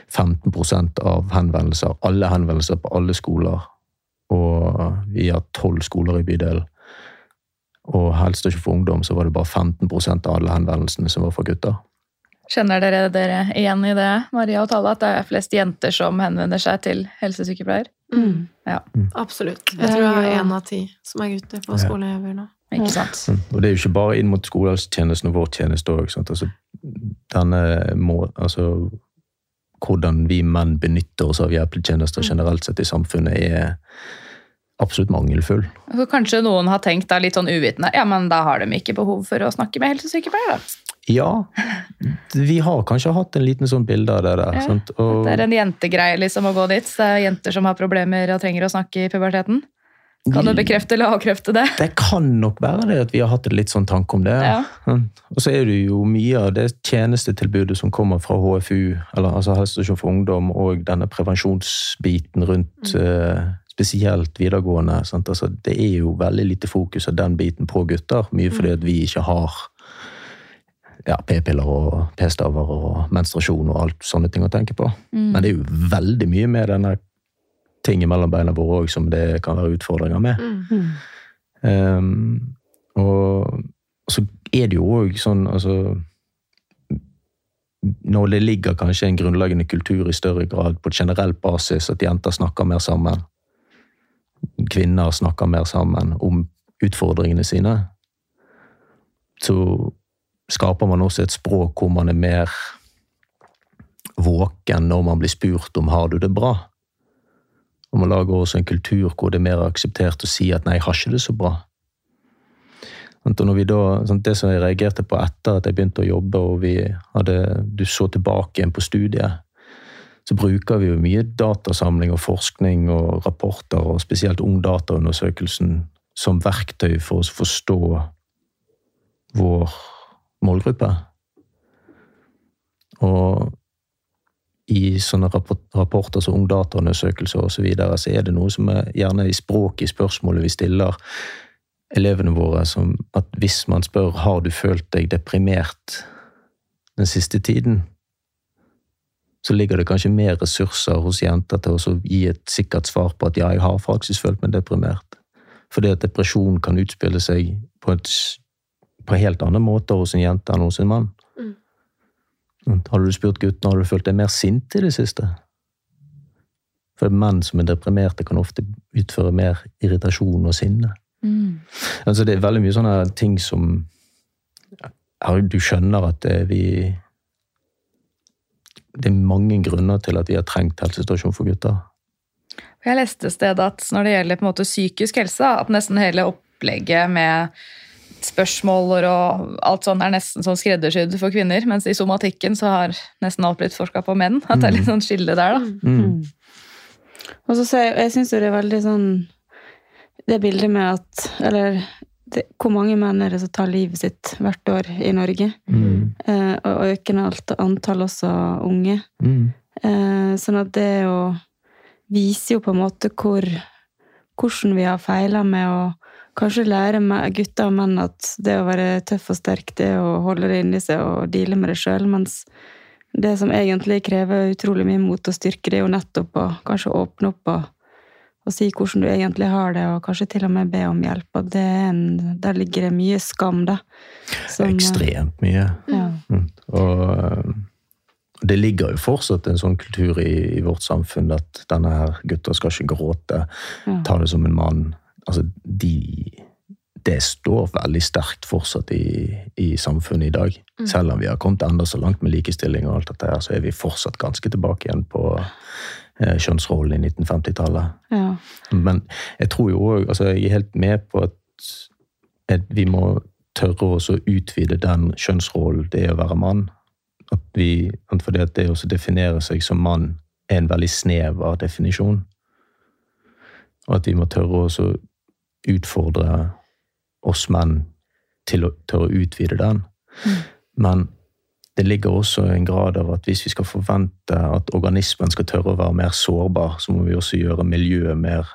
15% av henvendelser, alle henvendelser på alle skoler. Og vi har tolv skoler i bydelen. Og helst ikke for ungdom så var det bare 15% av alle henvendelsene som var fra gutter. Kjenner dere dere igjen i det, Maria og Tale, at det er flest jenter som henvender seg til helsesykepleier? Mm. Absolutt. Jeg tror det er én av ti som er gutter på Ja. skoleelever nå. Ikke sant? Mm. Og det er jo ikke bare inn mot skolehelsetjenesten og vår tjeneste òg. Altså, altså, hvordan vi menn benytter oss av hjelpetjenester generelt sett i samfunnet, er absolutt mangelfull. Så kanskje noen har tenkt da litt sånn uvitende ja, men da har de ikke behov for å snakke med helsesykepleier. da. Ja, vi har kanskje hatt en liten sånn bilde av det der. Ja? Og, Det er en jentegreie liksom å gå dit. Det er jenter som har problemer og trenger å snakke i puberteten. Kan du bekrefte eller avkrefte det? Det kan nok være det at vi har hatt en litt sånn tanke om det. Ja. Mm. Og så er det jo mye av det tjenestetilbudet som kommer fra HFU, eller altså Helsestasjon for ungdom, og denne prevensjonsbiten rundt eh, spesielt videregående. Sant? Altså, det er jo veldig lite fokus av den biten på gutter, mye fordi at vi ikke har ja, p-piller og p-staver og menstruasjon og alt sånne ting å tenke på. Mm. Men det er jo veldig mye med denne tingen mellom beina våre òg som det kan være utfordringer med. Mm. Mm. Um, og så er det jo òg sånn, altså Når det ligger kanskje en grunnleggende kultur i større grad på generell basis, at jenter snakker mer sammen, kvinner snakker mer sammen om utfordringene sine, så skaper man også et språk hvor man er mer våken når man blir spurt om har du det bra. Og man lager også en kultur hvor det er mer akseptert å si at nei, jeg har ikke det så bra. Da, sånn, det som jeg reagerte på etter at jeg begynte å jobbe, og vi hadde, du så tilbake igjen på studiet, så bruker vi jo mye datasamling og forskning og rapporter, og spesielt Ungdataundersøkelsen, som verktøy for å forstå vår målgruppe. Og i sånne rapporter som Ungdataundersøkelser osv., så, videre, så er det noe som er gjerne i språket i spørsmålet vi stiller elevene våre, som at hvis man spør har du følt deg deprimert den siste tiden, så ligger det kanskje mer ressurser hos jenter til å gi et sikkert svar på at ja, jeg har faktisk følt meg deprimert. Fordi at depresjon kan utspille seg på, et, på helt andre måter hos en jente enn hos en mann. Mm. Hadde du spurt gutten har du følt deg mer sint i det siste? For menn som er deprimerte, kan ofte utføre mer irritasjon og sinne. Mm. Altså, det er veldig mye sånne ting som ja, Du skjønner at det, vi Det er mange grunner til at vi har trengt helsestasjon for gutter. Jeg leste et sted at når det gjelder på en måte psykisk helse, at nesten hele opplegget med spørsmål og alt sånn er nesten sånn skreddersydd for kvinner, mens i somatikken så har nesten alt blitt forska på menn. At det er litt sånn skille der, da. Mm. Og så ser jeg, jeg syns jo det er veldig sånn Det bildet med at Eller det, hvor mange menn er det som tar livet sitt hvert år i Norge? Mm. Eh, og økende alt, antall også unge. Mm. Eh, sånn at det å vise jo på en måte hvor hvordan vi har feila med å kanskje lære gutter og menn at det å være tøff og sterk, det å holde det inni seg og deale med det sjøl, mens det som egentlig krever utrolig mye mot og styrke, det er jo nettopp å kanskje åpne opp og, og si hvordan du egentlig har det, og kanskje til og med be om hjelp. Og det er en, der ligger det mye skam, da. som, eh, Ekstremt mye. Ja. Mm. Og eh, det ligger jo fortsatt en sånn kultur i, i vårt samfunn at denne her gutta skal ikke gråte, Ja. ta det som en mann. Altså, de Det står veldig sterkt fortsatt i, i samfunnet i dag. Selv om vi har kommet enda så langt med likestilling og alt dette her, så er vi fortsatt ganske tilbake igjen på eh, kjønnsrollen i 1950-tallet. Ja. Men jeg tror jo òg altså Jeg er helt med på at, vi må tørre å utvide den kjønnsrollen det er å være mann. At vi, fordi at det å definere seg som mann er en veldig snever definisjon. Og at vi må tørre å utfordre oss menn til å tørre å utvide den. Men det ligger også en grad av at hvis vi skal forvente at organismen skal tørre å være mer sårbar, så må vi også gjøre miljøet mer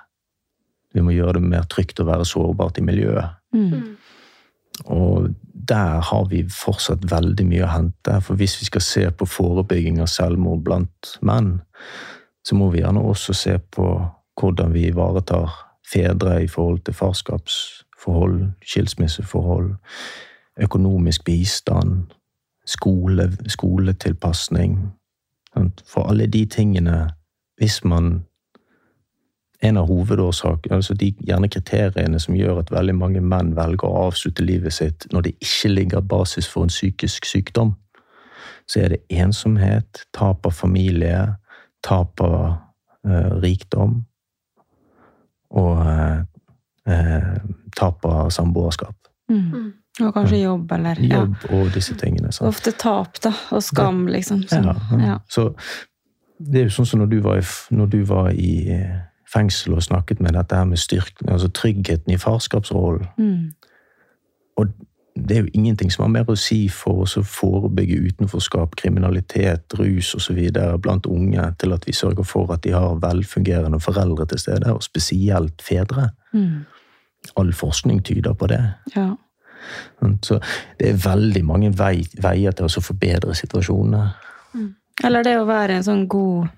Vi må gjøre det mer trygt å være sårbart i miljøet. Mm. Og der har vi fortsatt veldig mye å hente. For hvis vi skal se på forebygging av selvmord blant menn, så må vi gjerne også se på hvordan vi ivaretar fedre i forhold til farskapsforhold, skilsmisseforhold, økonomisk bistand, skole, skoletilpasning. Sant? For alle de tingene, hvis man en av hovedårsakene, altså de gjerne kriteriene som gjør at veldig mange menn velger å avslutte livet sitt når det ikke ligger basis for en psykisk sykdom, så er det ensomhet, tap av familie, tap av eh, rikdom og eh, eh, tap av samboerskap. Mm. Og kanskje jobb, eller ja. Jobb og disse tingene. sant? Ofte tap, da. Og skam, liksom. Så, Ja, ja. ja. Så det er jo sånn som når du var i, når du var i eh, fengsel og snakket med dette her med styrken, altså tryggheten i farskapsrollen. Mm. Og det er jo ingenting som har mer å si for å forebygge utenforskap, kriminalitet, rus osv. blant unge, til at vi sørger for at de har velfungerende foreldre til stede, og spesielt fedre. Mm. All forskning tyder på det. ja. Så det er veldig mange vei, veier til å forbedre situasjonene. Eller det å være en sånn god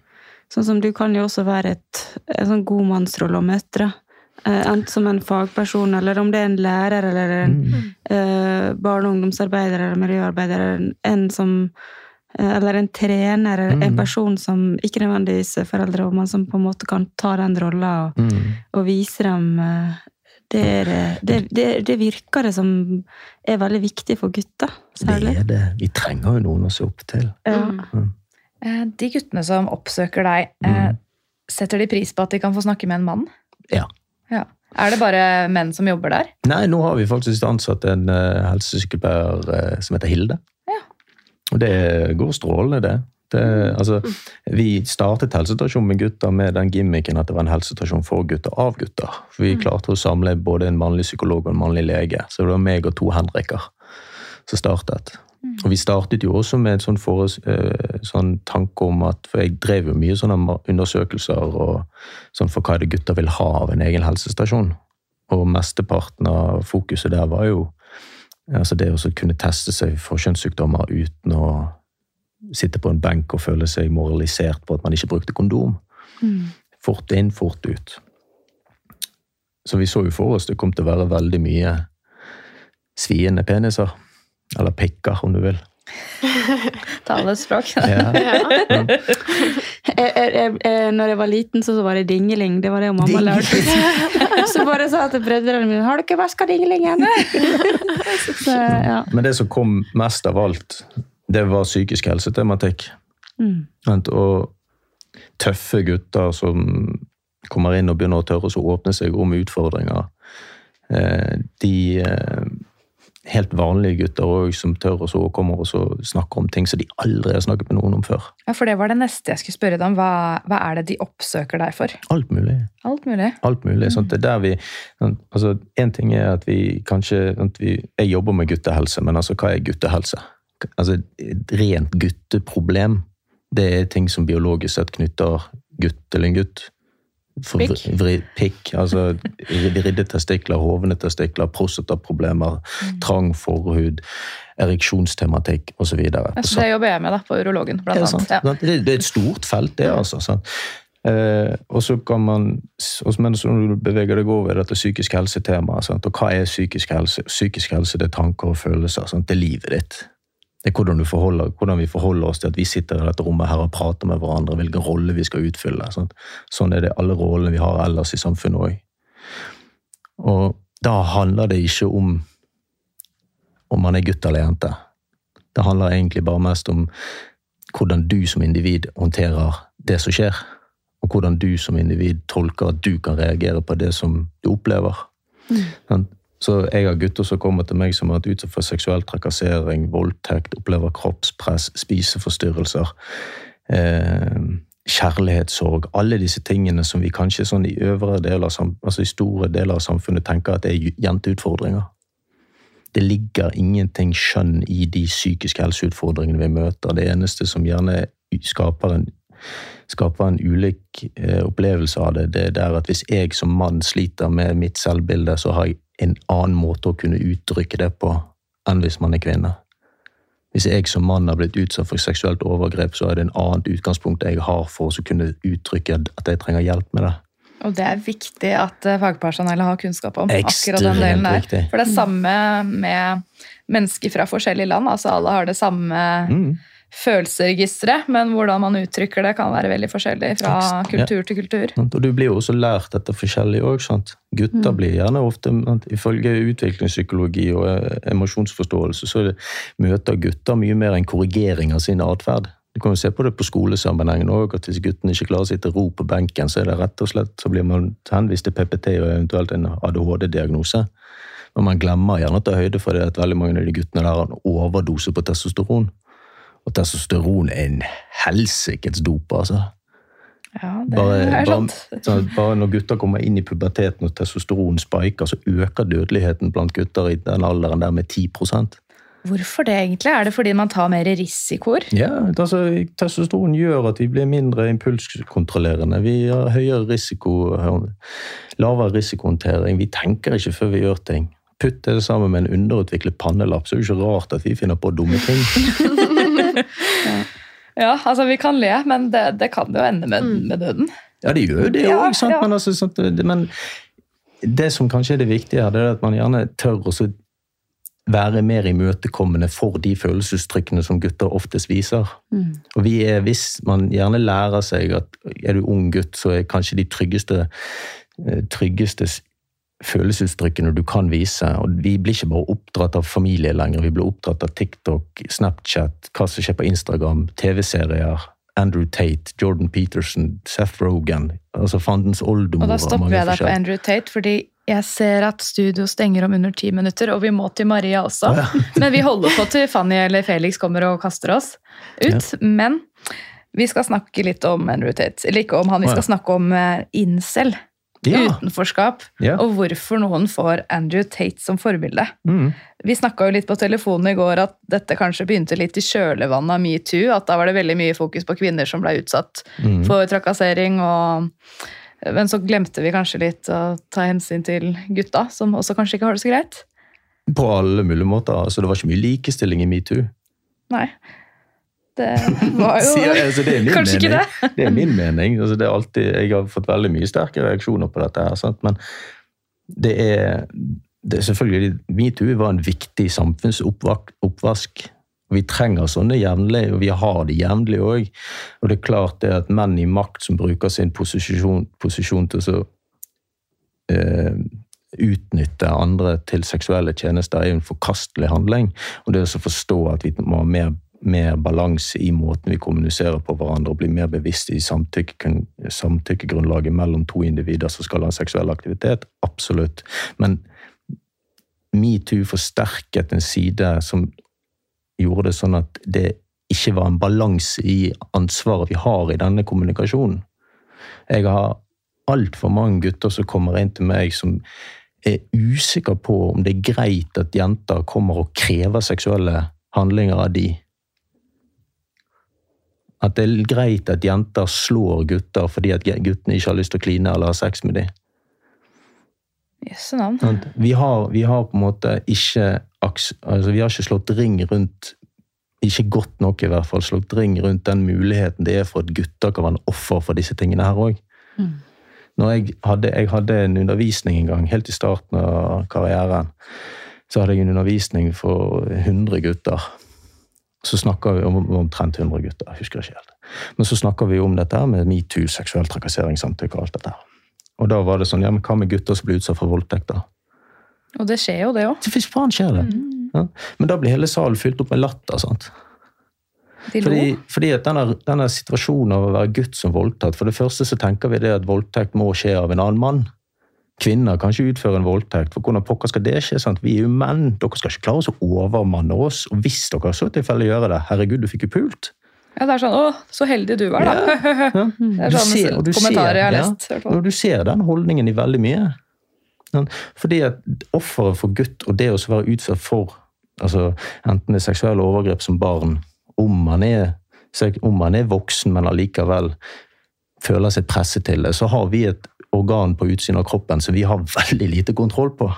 Sånn som du kan jo også være et, en sånn god mannsrolle å møte. Eh, Enten som en fagperson, eller om det er en lærer, eller en eh, barne- og ungdomsarbeider eller miljøarbeider, eller en som eh, eller en trener, eller en Mm. person som ikke nødvendigvis er foreldre, men som på en måte kan ta den rolla og, Mm. og vise dem eh, det, er, det, det, det virker det som er veldig viktig for gutter, Det er det. Vi trenger jo noen å se opp til. Ja. Mm. De guttene som oppsøker deg, eh, Mm. setter de pris på at de kan få snakke med en mann? Ja. Ja. Er det bare menn som jobber der? Nei, nå har vi faktisk ansatt en uh, helsesykepleier eh, som heter Hilde. Ja. Og det går strålende, det. Det altså, vi startet helsestasjonen med gutter med den gimmicken at det var en helsestasjon for gutter av gutter. For vi klarte å samle både en mannlig psykolog og en mannlig lege. Så det var meg og to Henriker som startet. Og vi startet jo også med en sånn, for, eh, sånn tanke om at For jeg drev jo mye sånne undersøkelser og sånn for hva det gutter vil ha av en egen helsestasjon. Og mesteparten av fokuset der var jo altså det å kunne teste seg for kjønnssykdommer uten å sitte på en benk og føle seg moralisert på at man ikke brukte kondom. Mm. Fort inn, fort ut. Så vi så jo for oss det kom til å være veldig mye sviende peniser. Eller pikker, om du vil. Talespråk? Ja. Jeg, jeg, jeg, jeg- når jeg var liten, så var det dingeling. Det var det mamma lærte. Så bare sa til brødrene mine 'Har du ikke vaska dinglingen?' Så, ja. Men det som kom mest av alt, det var psykisk helsetematikk. Mm. Og tøffe gutter som kommer inn og begynner å tørre å åpne seg om utfordringer. Eh, De, eh, helt vanlige gutter òg som tør og så kommer og snakke snakker om ting som de aldri har snakket med noen om før. Ja, For det var det neste jeg skulle spørre deg om. Hva, hva er det de oppsøker deg for? Alt mulig. Alt mulig. Alt mulig. Sånn, det er der vi, altså, en ting er at vi kanskje at vi, Jeg jobber med guttehelse, men altså, hva er guttehelse? Altså, et rent gutteproblem, det er ting som biologisk sett knytter gutt til en gutt. Pikk. pikk. Altså vridde testikler, hovne testikler, prostataproblemer, trang forhud, ereksjonstematikk osv. Altså, det jobber jeg med da, på urologen, blant det, annet. Ja. det, det er et stort felt, det, altså. Sant? Eh, og så kan man, men så når du beveger deg over i dette psykisk helse-temaet, og hva er psykisk helse? Psykisk helse det er tanker og følelser. Sant? Det er livet ditt. Det er hvordan, hvordan vi forholder oss til at vi sitter i dette rommet her og prater med hverandre, hvilken rolle vi skal utfylle. Sånn, Sånn er det alle rollene vi har ellers i samfunnet òg. Og da handler det ikke om om man er gutt eller jente. Det handler egentlig bare mest om hvordan du som individ håndterer det som skjer. Og hvordan du som individ tolker at du kan reagere på det som du opplever. Sant? Så jeg har gutter som kommer til meg som har vært utsatt for seksuell trakassering, voldtekt, opplever kroppspress, spiseforstyrrelser, eh, kjærlighetssorg. Alle disse tingene som vi kanskje sånn i deler altså i store deler av samfunnet tenker at det er jenteutfordringer. Det ligger ingenting skjønn i de psykiske helseutfordringene vi møter. Det eneste som gjerne skaper en, skaper en ulik eh, opplevelse av det, det er at hvis jeg som mann sliter med mitt selvbilde, så har jeg en annen måte å kunne uttrykke det på enn hvis man er kvinne. Hvis jeg som mann har blitt utsatt for seksuelt overgrep, så er det en annet utgangspunkt jeg har for å kunne uttrykke at jeg trenger hjelp med det. Og det er viktig at eh, fagpersonellet har kunnskap om akkurat den delen der. viktig. For det er samme med mennesker fra forskjellige land. altså Alle har det samme Mm. Følelsesregisteret, men hvordan man uttrykker det, kan være veldig forskjellig fra kultur kultur til kultur. Og du blir jo også lært dette forskjellig òg. Gutter Mm. blir gjerne ofte, ifølge utviklingspsykologi og eh, emosjonsforståelse, så er møter gutter mye mer en korrigering av sin atferd. Du kan jo se på det på skolesammenhengen òg, at hvis guttene ikke klarer å sitte ro på benken, så er det rett og slett så blir man henvist til PPT og eventuelt en ADHD-diagnose. Men man glemmer gjerne å ta høyde for det at veldig mange av de guttene der har en overdose på testosteron. Og testosteron er en helsikes dop, altså. Ja, det Bare, er sant. Bare, bare når gutter kommer inn i puberteten og testosteron spiker, så øker dødeligheten blant gutter i den alderen der med 10% Hvorfor det egentlig? Er det fordi man tar mer risikoer? Ja, altså, Testosteron gjør at vi blir mindre impulskontrollerende. Vi har høyere risiko, lavere risikohåndtering. Vi tenker ikke før vi gjør ting. Putt det sammen med en underutviklet pannelapp, så er det ikke rart at vi finner på dumme ting. Ja, altså Vi kan le, men det, det kan jo ende med, med døden. Ja, det gjør det òg, sant? ja. Men, altså, sant? det- men det som kanskje er det viktige her, det er at man gjerne tør å være mer imøtekommende for de følelsestrykkene som gutter oftest viser. Mm. Og vi er, hvis man gjerne lærer seg at er du ung gutt, så er kanskje de tryggeste, eh, tryggeste følelsesuttrykkene du kan vise. Og vi blir ikke bare oppdratt av familie lenger, vi blir oppdratt av TikTok, Snapchat, hva som skjer på Instagram, TV-serier. Andrew Tate, Jordan Peterson, Seth Rogan. altså Fandens oldemor. Og da stopper jeg deg på. Andrew Tate, fordi jeg ser at studio stenger om under ti minutter, og vi må til Maria også. Ah, ja. Men vi holder på til Fanny eller Felix kommer og kaster oss ut. Men vi skal snakke litt om Andrew Tate. Eller ikke om han, vi Å, ja. skal snakke om eh, incel. Ja. Utenforskap. Ja. Og hvorfor noen får Andrew Tate som forbilde. Mm. Vi snakka litt på telefonen i går at dette kanskje begynte litt i kjølvannet av metoo. At da var det veldig mye fokus på kvinner som ble utsatt Mm. for trakassering. Og, men så glemte vi kanskje litt å ta hensyn til gutta, som også kanskje ikke har det så greit. På alle mulige måter. altså Det var ikke mye likestilling i metoo. Nei. Det var jo Sier altså, det kanskje mening. ikke det. Det er min mening. Altså, det er alltid, jeg har fått veldig mye sterke reaksjoner på dette. her, sant? Men det er, det er selvfølgelig Metoo var en viktig samfunnsoppvask. Vi trenger sånne jevnlig, og vi har det jevnlig òg. Og det er klart det at menn i makt som bruker sin posisjon, posisjon til å eh, utnytte andre til seksuelle tjenester, er jo en forkastelig handling. Og det å forstå at vi må ha mer mer balanse i måten vi kommuniserer på hverandre og bli mer bevisst i samtykke, samtykkegrunnlaget mellom to individer som skal ha en seksuell aktivitet. Absolutt. Men metoo forsterket en side som gjorde det sånn at det ikke var en balanse i ansvaret vi har i denne kommunikasjonen. Jeg har altfor mange gutter som kommer inn til meg som er usikre på om det er greit at jenter kommer og krever seksuelle handlinger av de. At det er greit at jenter slår gutter fordi at guttene ikke har lyst til å kline eller ha sex med dem. Jøsse navn. Vi har, vi har på en måte ikke altså Vi har ikke slått ring rundt Ikke godt nok, i hvert fall, slått ring rundt den muligheten det er for at gutter kan være en offer for disse tingene her òg. Mm. Jeg hadde, jeg hadde en undervisning en gang, helt i starten av karrieren, så hadde jeg en undervisning for 100 gutter. Så snakker vi om om omtrent 100 gutter, jeg husker ikke helt. Men så snakker vi om dette med metoo, seksuell trakassering, samtykke og alt dette. Og da var det sånn, ja, men hva med gutter som blir utsatt for voldtekt, da? Og det skjer jo, det òg. Fy faen skjer det! Ja. Men da blir hele salen fylt opp med latter. sant? Fordi, fordi at denne, denne situasjonen av å være gutt som voldtatt For det første så tenker vi det at voldtekt må skje av en annen mann. Kvinner kan ikke utføre en voldtekt, for hvordan pokker skal det skje? sant? Vi er jo menn, dere skal ikke klare oss å overmanne oss. Og hvis dere så tilfelle gjør det, herregud, du fikk jo pult. Ja, det er sånn 'Å, så heldig du var', da. Ja. Det er Du sånn ser- kommentarer jeg har ser- ja. du ser den holdningen i veldig mye. Fordi at offeret for gutt, og det å være utsatt for altså, enten det er seksuelle overgrep som barn, om man er, om man er voksen, men allikevel føler seg presset til det, så har vi et organ på utsiden av kroppen som vi har veldig lite kontroll på.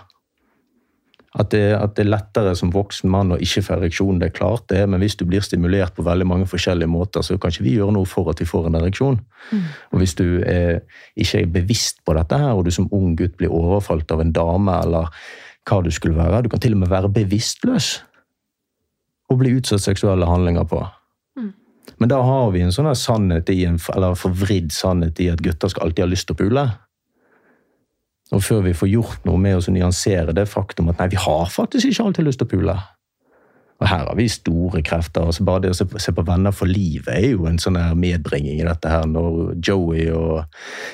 At det, at det er lettere som voksen mann å ikke få ereksjon, det er klart det, men hvis du blir stimulert på veldig mange forskjellige måter, så kan ikke vi gjøre noe for at vi får en ereksjon. Og hvis du er, ikke er bevisst på dette her, og du som ung gutt blir overfalt av en dame, eller hva du skulle være, du kan til og med være bevisstløs og bli utsatt seksuelle handlinger på. Men da har vi en sånn sannhet i en, eller forvridd sannhet i at gutter skal alltid ha lyst til å pule. Og før vi får gjort noe med å nyansere det faktum at nei, vi har faktisk ikke alltid lyst til å pule. Og her har vi store krefter. altså Bare det å se på, Venner for livet er jo en sånn her medbringing i dette her. Når Joey og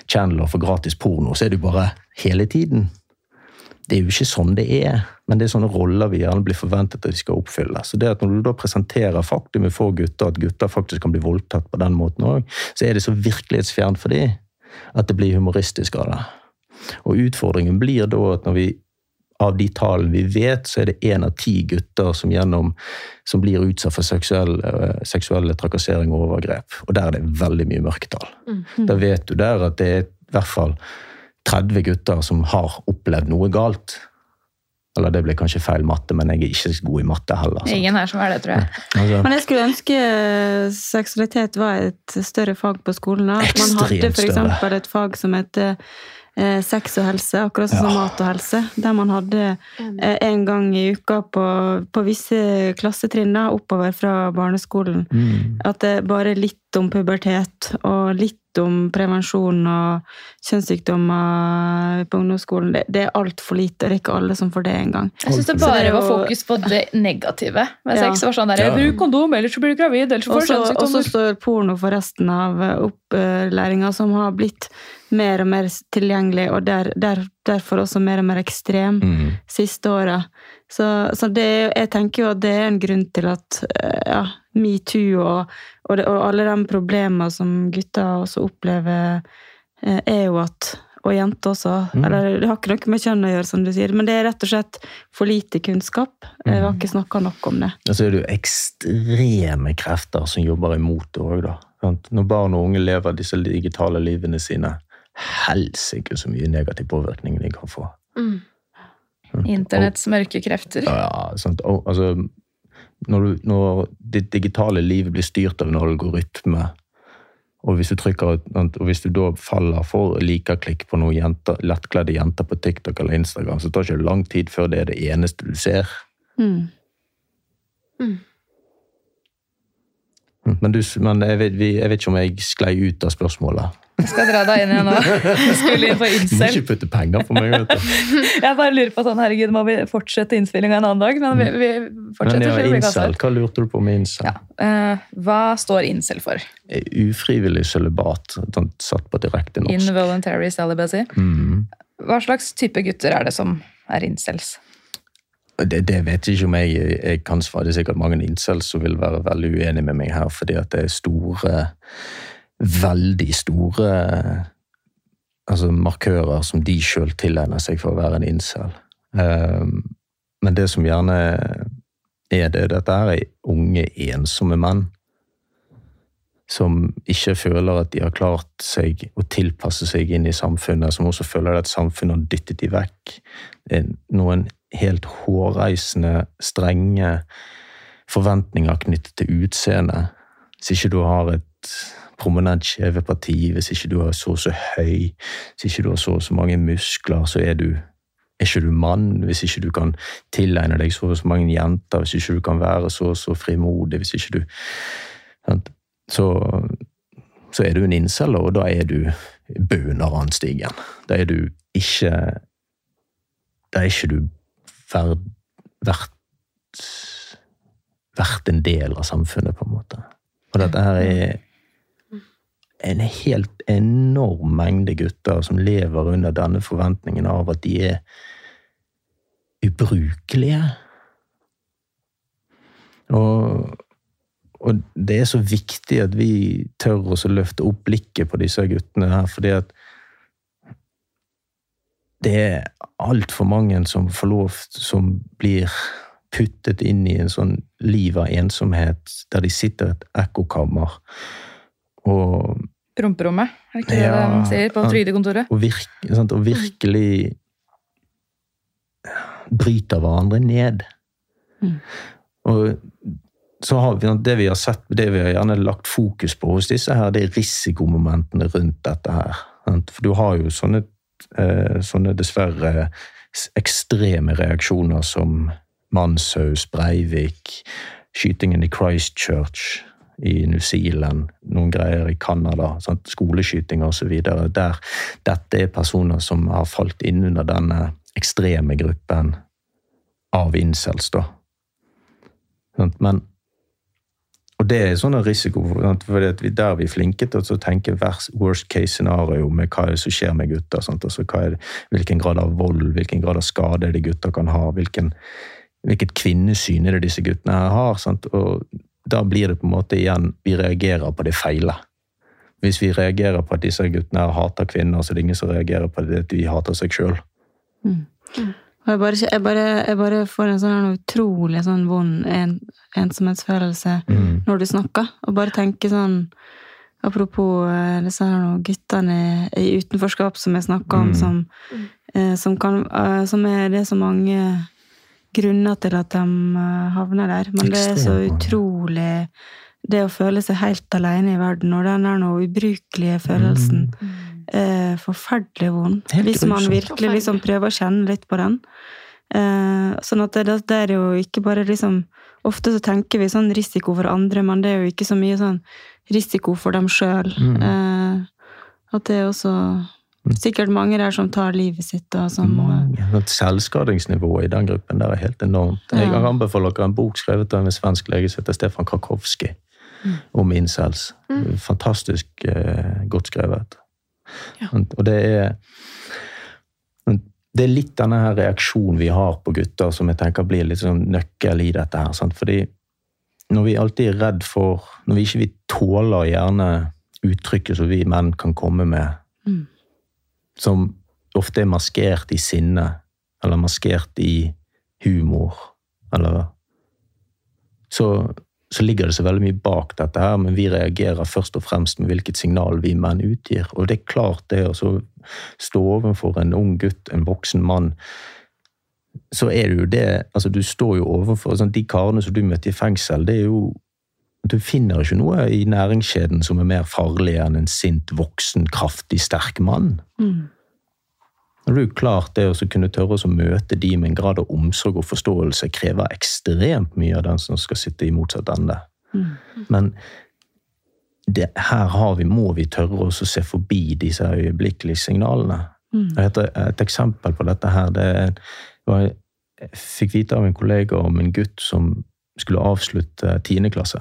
Chandler får gratis porno, så er det jo bare hele tiden. Det er jo ikke sånn det er, men det er sånne roller vi gjerne blir forventet at de skal oppfylle. Så det at når du da presenterer faktumet for gutter, at gutter faktisk kan bli voldtatt på den måten òg, så er det så virkelighetsfjernt for dem at det blir humoristisk av det. Og utfordringen blir da at når vi av de tallene vi vet, så er det én av ti gutter som, gjennom, som blir utsatt for seksuelle, seksuelle trakassering og overgrep. Og der er det veldig mye mørketall. Da vet du der at det er i hvert fall 30 gutter som har opplevd noe galt. Eller det ble kanskje feil matte, men jeg er ikke så god i matte heller. sant? Ingen her som er det, tror jeg. Altså, Men jeg skulle ønske seksualitet var et større fag på skolen. da. At man hadde f.eks. et fag som heter eh, sex og helse, akkurat sånn som Ja. mat og helse. Der man hadde eh, en gang i uka på, på visse klassetrinn da, oppover fra barneskolen. mm. At det bare litt om pubertet og litt om prevensjon og kjønnssykdommer på ungdomsskolen. Det, det er altfor lite, det er ikke alle som får det engang. Jeg syns det bare det er var fokus på det negative med Ja. sex. Var sånn der, Ja. Bruk kondom, ellers så blir du gravid. ellers får du så- og så står porno for resten av opplæringa, som har blitt mer og mer tilgjengelig, og der, der, derfor også mer og mer ekstrem Mm. siste åra. Så, så det, jeg tenker jo at det er en grunn til at eh, ja, metoo og, og, det, og alle de problemene som gutter også opplever, eh, er jo at og jenter også. Mm. Eller, det har ikke noe med kjønn å gjøre, som du sier, men det er rett og slett for lite kunnskap. Vi har ikke snakka nok om det. Og så er det jo ekstreme krefter som jobber imot det òg, da. Når barn og unge lever disse digitale livene sine, helsike så mye negativ påvirkning de kan få. Mm. Internetts mørke krefter. Ja, sant? Og, altså, når, du, når ditt digitale liv blir styrt av en algoritme, og hvis du trykker, og hvis du da faller for likeklikk på noen jenter, lettkledde jenter på TikTok eller Instagram, så tar det ikke lang tid før det er det eneste du ser. Mm. Mm, Men, du, men jeg, vet, jeg vet ikke om jeg sklei ut av spørsmålet. Skal dra deg inn igjen nå. Skulle inn på Du må ikke putte penger på meg, vet du. Jeg bare lurer på sånn, herregud, Må vi fortsette innspillinga en annen dag? Men vi, vi Men fortsetter. ja, det blir incel, hva lurte du på med incel? Ja. Uh, hva står incel for? Ufrivillig sølibat, sånn satt på direkte norsk. Involuntary celibacy. Mm. Hva slags type gutter er det som er incels? det, det vet jeg ikke om jeg, jeg kan svare. Det er sikkert mange incels som vil være veldig uenig med meg her, fordi at det er store Veldig store altså markører som de sjøl tilegner seg for å være en incel. Um, men det som gjerne er det, dette er unge, ensomme menn som ikke føler at de har klart seg å tilpasse seg inn i samfunnet, som også føler at samfunnet har dyttet de vekk. Noen helt hårreisende, strenge forventninger knyttet til utseendet. Hvis ikke du har et prominent parti, hvis ikke du er så og så høy, hvis ikke du har så og så mange muskler, så er du er ikke du mann hvis ikke du kan tilegne deg så og så mange jenter, hvis ikke du kan være så og så frimodig, hvis ikke du så, så er du en incel, og da er du bunaranstigen. Da er du ikke Da er ikke du verd, verdt vært en del av samfunnet, på en måte. Og dette her er en helt enorm mengde gutter som lever under denne forventningen av at de er ubrukelige. Og og det er så viktig at vi tør å løfte opp blikket på disse guttene her, fordi at det er altfor mange som får lov Som blir puttet inn i en sånn liv av ensomhet, der de sitter i et ekkokammer og Promperommet, er ikke det Ja, de sier på trygdekontoret? og, virk, sant, og virkelig bryter hverandre ned. Mm. Og så har vi det vi har sett, det vi har gjerne lagt fokus på hos disse her, det er risikomomentene rundt dette her. sant? For du har jo sånne, eh, sånne dessverre ekstreme reaksjoner som Manshaus, Breivik, skytingen i Christchurch i New Zealand, noen greier i Canada, sant? skoleskytinger osv. Der dette er personer som har falt inn under denne ekstreme gruppen av incels, da. Men og det er sånn risiko, for der vi er flinke til å tenke worst case scenario med hva som skjer med gutter. Altså, det, hvilken grad av vold, hvilken grad av skade er det gutter kan ha, hvilken, hvilket kvinnesyn er det disse guttene her har. Sant? Og da blir det på en måte igjen vi reagerer på det feile. Hvis vi reagerer på at disse guttene hater kvinner, så er det ingen som reagerer på det at de hater seg sjøl. Og jeg jeg, jeg bare får en sånn utrolig sånn vond en, ensomhetsfølelse Mm. når du snakker. Og bare tenker sånn Apropos eh, disse her guttene i utenforskap som jeg snakka om, Mm. som, eh, som, kan, eh, som er det er så mange grunner til at de eh, havner der. Men det er så utrolig Det å føle seg helt alene i verden, og den der noe ubrukelige følelsen er forferdelig vond. Hvis man virkelig liksom prøver å kjenne litt på den. Eh, sånn at det, det er jo ikke bare liksom Ofte så tenker vi sånn risiko for andre, men det er jo ikke så mye sånn risiko for dem sjøl. Mm. Eh, at det er også sikkert mange der som tar livet sitt, og som Mange. Selvskadingsnivået i den gruppen der er helt enormt. Jeg kan anbefale dere en bok skrevet av en svensk lege som heter Stefan Krakowski, om incels. Fantastisk eh, godt skrevet. Ja. Og det er det er litt denne her reaksjonen vi har på gutter som jeg tenker blir litt sånn nøkkel i dette her. Sant? Fordi når vi alltid er redd for Når vi ikke vi tåler gjerne uttrykket som vi menn kan komme med, Mm. Som ofte er maskert i sinne, eller maskert i humor, eller så, så ligger det så veldig mye bak dette her, men vi reagerer først og fremst med hvilket signal vi menn utgir. Og det er klart det å stå overfor en ung gutt, en voksen mann, så er det jo det altså Du står jo overfor sånn, De karene som du møtte i fengsel, det er jo Du finner ikke noe i næringskjeden som er mer farlig enn en sint, voksen, kraftig, sterk mann. mm. Når det jo klart det å kunne tørre å møte de med en grad av omsorg og forståelse krever ekstremt mye av den som skal sitte i motsatt ende. Mm. Men det, her har vi, må vi tørre å se forbi disse øyeblikkelige signalene. Mm. Et, et eksempel på dette her, det var Jeg fikk vite av en kollega om en gutt som skulle avslutte tiende klasse.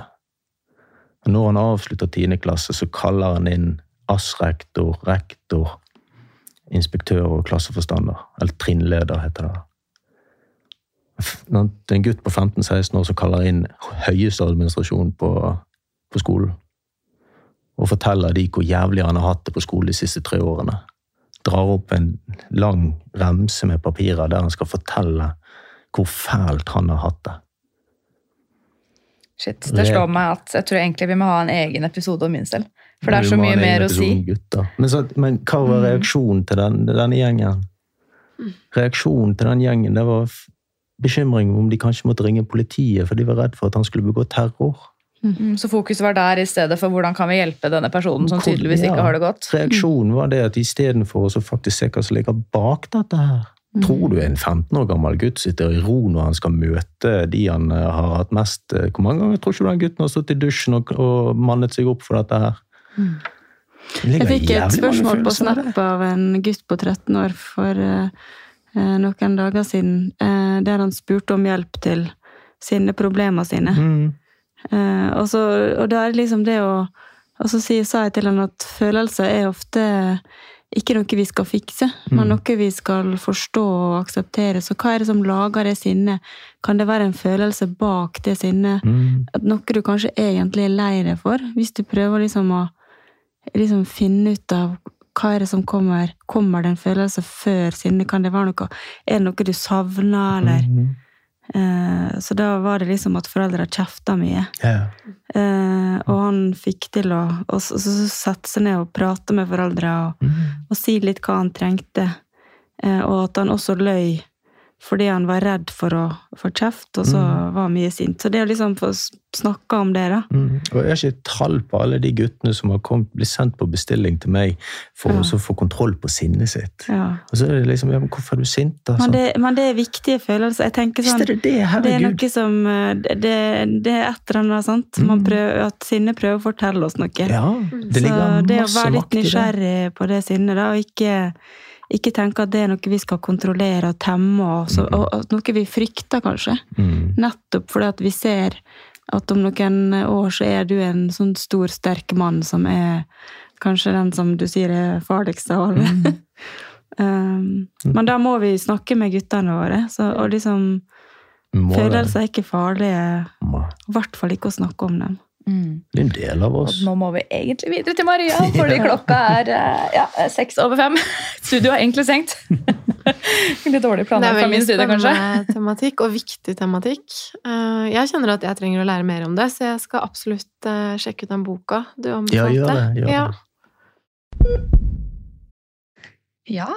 Når han avslutter tiende klasse, så kaller han inn ASS-rektor, rektor, inspektør og klasseforstander. Eller trinnleder, heter det. det er en gutt på 15-16 år som kaller inn høyeste administrasjon på, på skolen. Og forteller de hvor jævlig han har hatt det på skolen de siste tre årene. Drar opp en lang remse med papirer der han skal fortelle hvor fælt han har hatt det. Shit, Det slår meg at jeg tror egentlig vi må ha en egen episode om incel. For det er så mye mer å si. Men, så, men hva var reaksjonen til den, denne gjengen? Reaksjonen til den gjengen det var bekymring om de kanskje måtte ringe politiet, for de var redd for at han skulle begå terror. Mm, Så fokuset var der i stedet for hvordan kan vi hjelpe denne personen som tydeligvis ikke har det godt. Reaksjonen var det at istedenfor å så faktisk se hva som ligger bak dette her Tror du en 15 år gammel gutt sitter i ro når han skal møte de han eh, har hatt mest eh, Hvor mange ganger tror ikke du den gutten har stått i dusjen og, og mannet seg opp for dette her? Det Jeg fikk et spørsmål på. Snap av en gutt på 13 år for eh, noen dager siden, uh, der han spurte om hjelp til sine problemer sine. Mm. Uh, og, så, og da er det liksom det å Og så sa jeg til han at følelser er ofte ikke noe vi skal fikse, men Mm. noe vi skal forstå og akseptere. Så hva er det som lager det sinnet? Kan det være en følelse bak det sinnet? Mm. Noe du kanskje egentlig er lei deg for? Hvis du prøver liksom å liksom finne ut av hva er det som kommer? Kommer det en følelse før sinnet? Kan det være noe Er det noe du savner, eller? Mm. Eh, så da var det liksom at foreldre kjefta mye. Eh, og han fikk til å og så, så sette seg ned og prate med foreldre og, Mm. og si litt hva han trengte. Eh, og at han også løy fordi han var redd for å få kjeft, og så Mm. var mye sint. Så det å liksom få snakka om det, da. Mm. Og jeg har ikke tall på alle de guttene som har kommet, blitt sendt på bestilling til meg for Ja. å få kontroll på sinnet sitt. Ja. Og så er det liksom ja, men 'Hvorfor er du sint?' da? Men, Sånn. det, men det er viktige følelser. Jeg tenker Visst sånn er det det! Det er noe som eh, Det, det er et eller annet, sant? Man Mm. prøver, at sinnet prøver å fortelle oss noe. Ja, det ligger Så ligger det å være litt makt det. nysgjerrig på det sinnet, da, og ikke, ikke tenke at det er noe vi skal kontrollere og temme, og, så, og, og noe vi frykter, kanskje. Mm. Nettopp fordi at vi ser at om noen år så er du en sånn stor, sterk mann som er kanskje den som du sier er farligst av alle. Mm. um, men da må vi snakke med guttene våre. Så, og liksom, følelser er ikke farlige, i hvert fall ikke å snakke om dem. Mm. Det er en del av Og oss. nå må vi egentlig videre til Maria, fordi klokka er eh, ja, seks over fem. Studio er egentlig stengt. Litt dårlig Det planlagt fra min side, kanskje. er tematikk, og viktig tematikk. Eh, Jeg kjenner at jeg trenger å lære mer om det, så jeg skal absolutt eh, sjekke ut den boka du Ja, anbefalte. gjør det. Gjør det. Ja,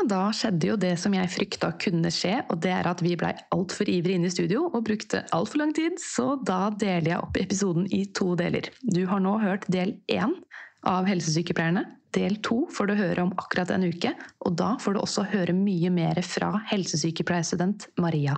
da skjedde jo det som jeg frykta kunne skje, og det er at vi blei altfor ivrige inne i studio og brukte altfor lang tid, så da deler jeg opp episoden i to deler. Du har nå hørt del én av Helsesykepleierne. Del to får du høre om akkurat en uke, og da får du også høre mye mer fra helsesykepleierstudent Maria.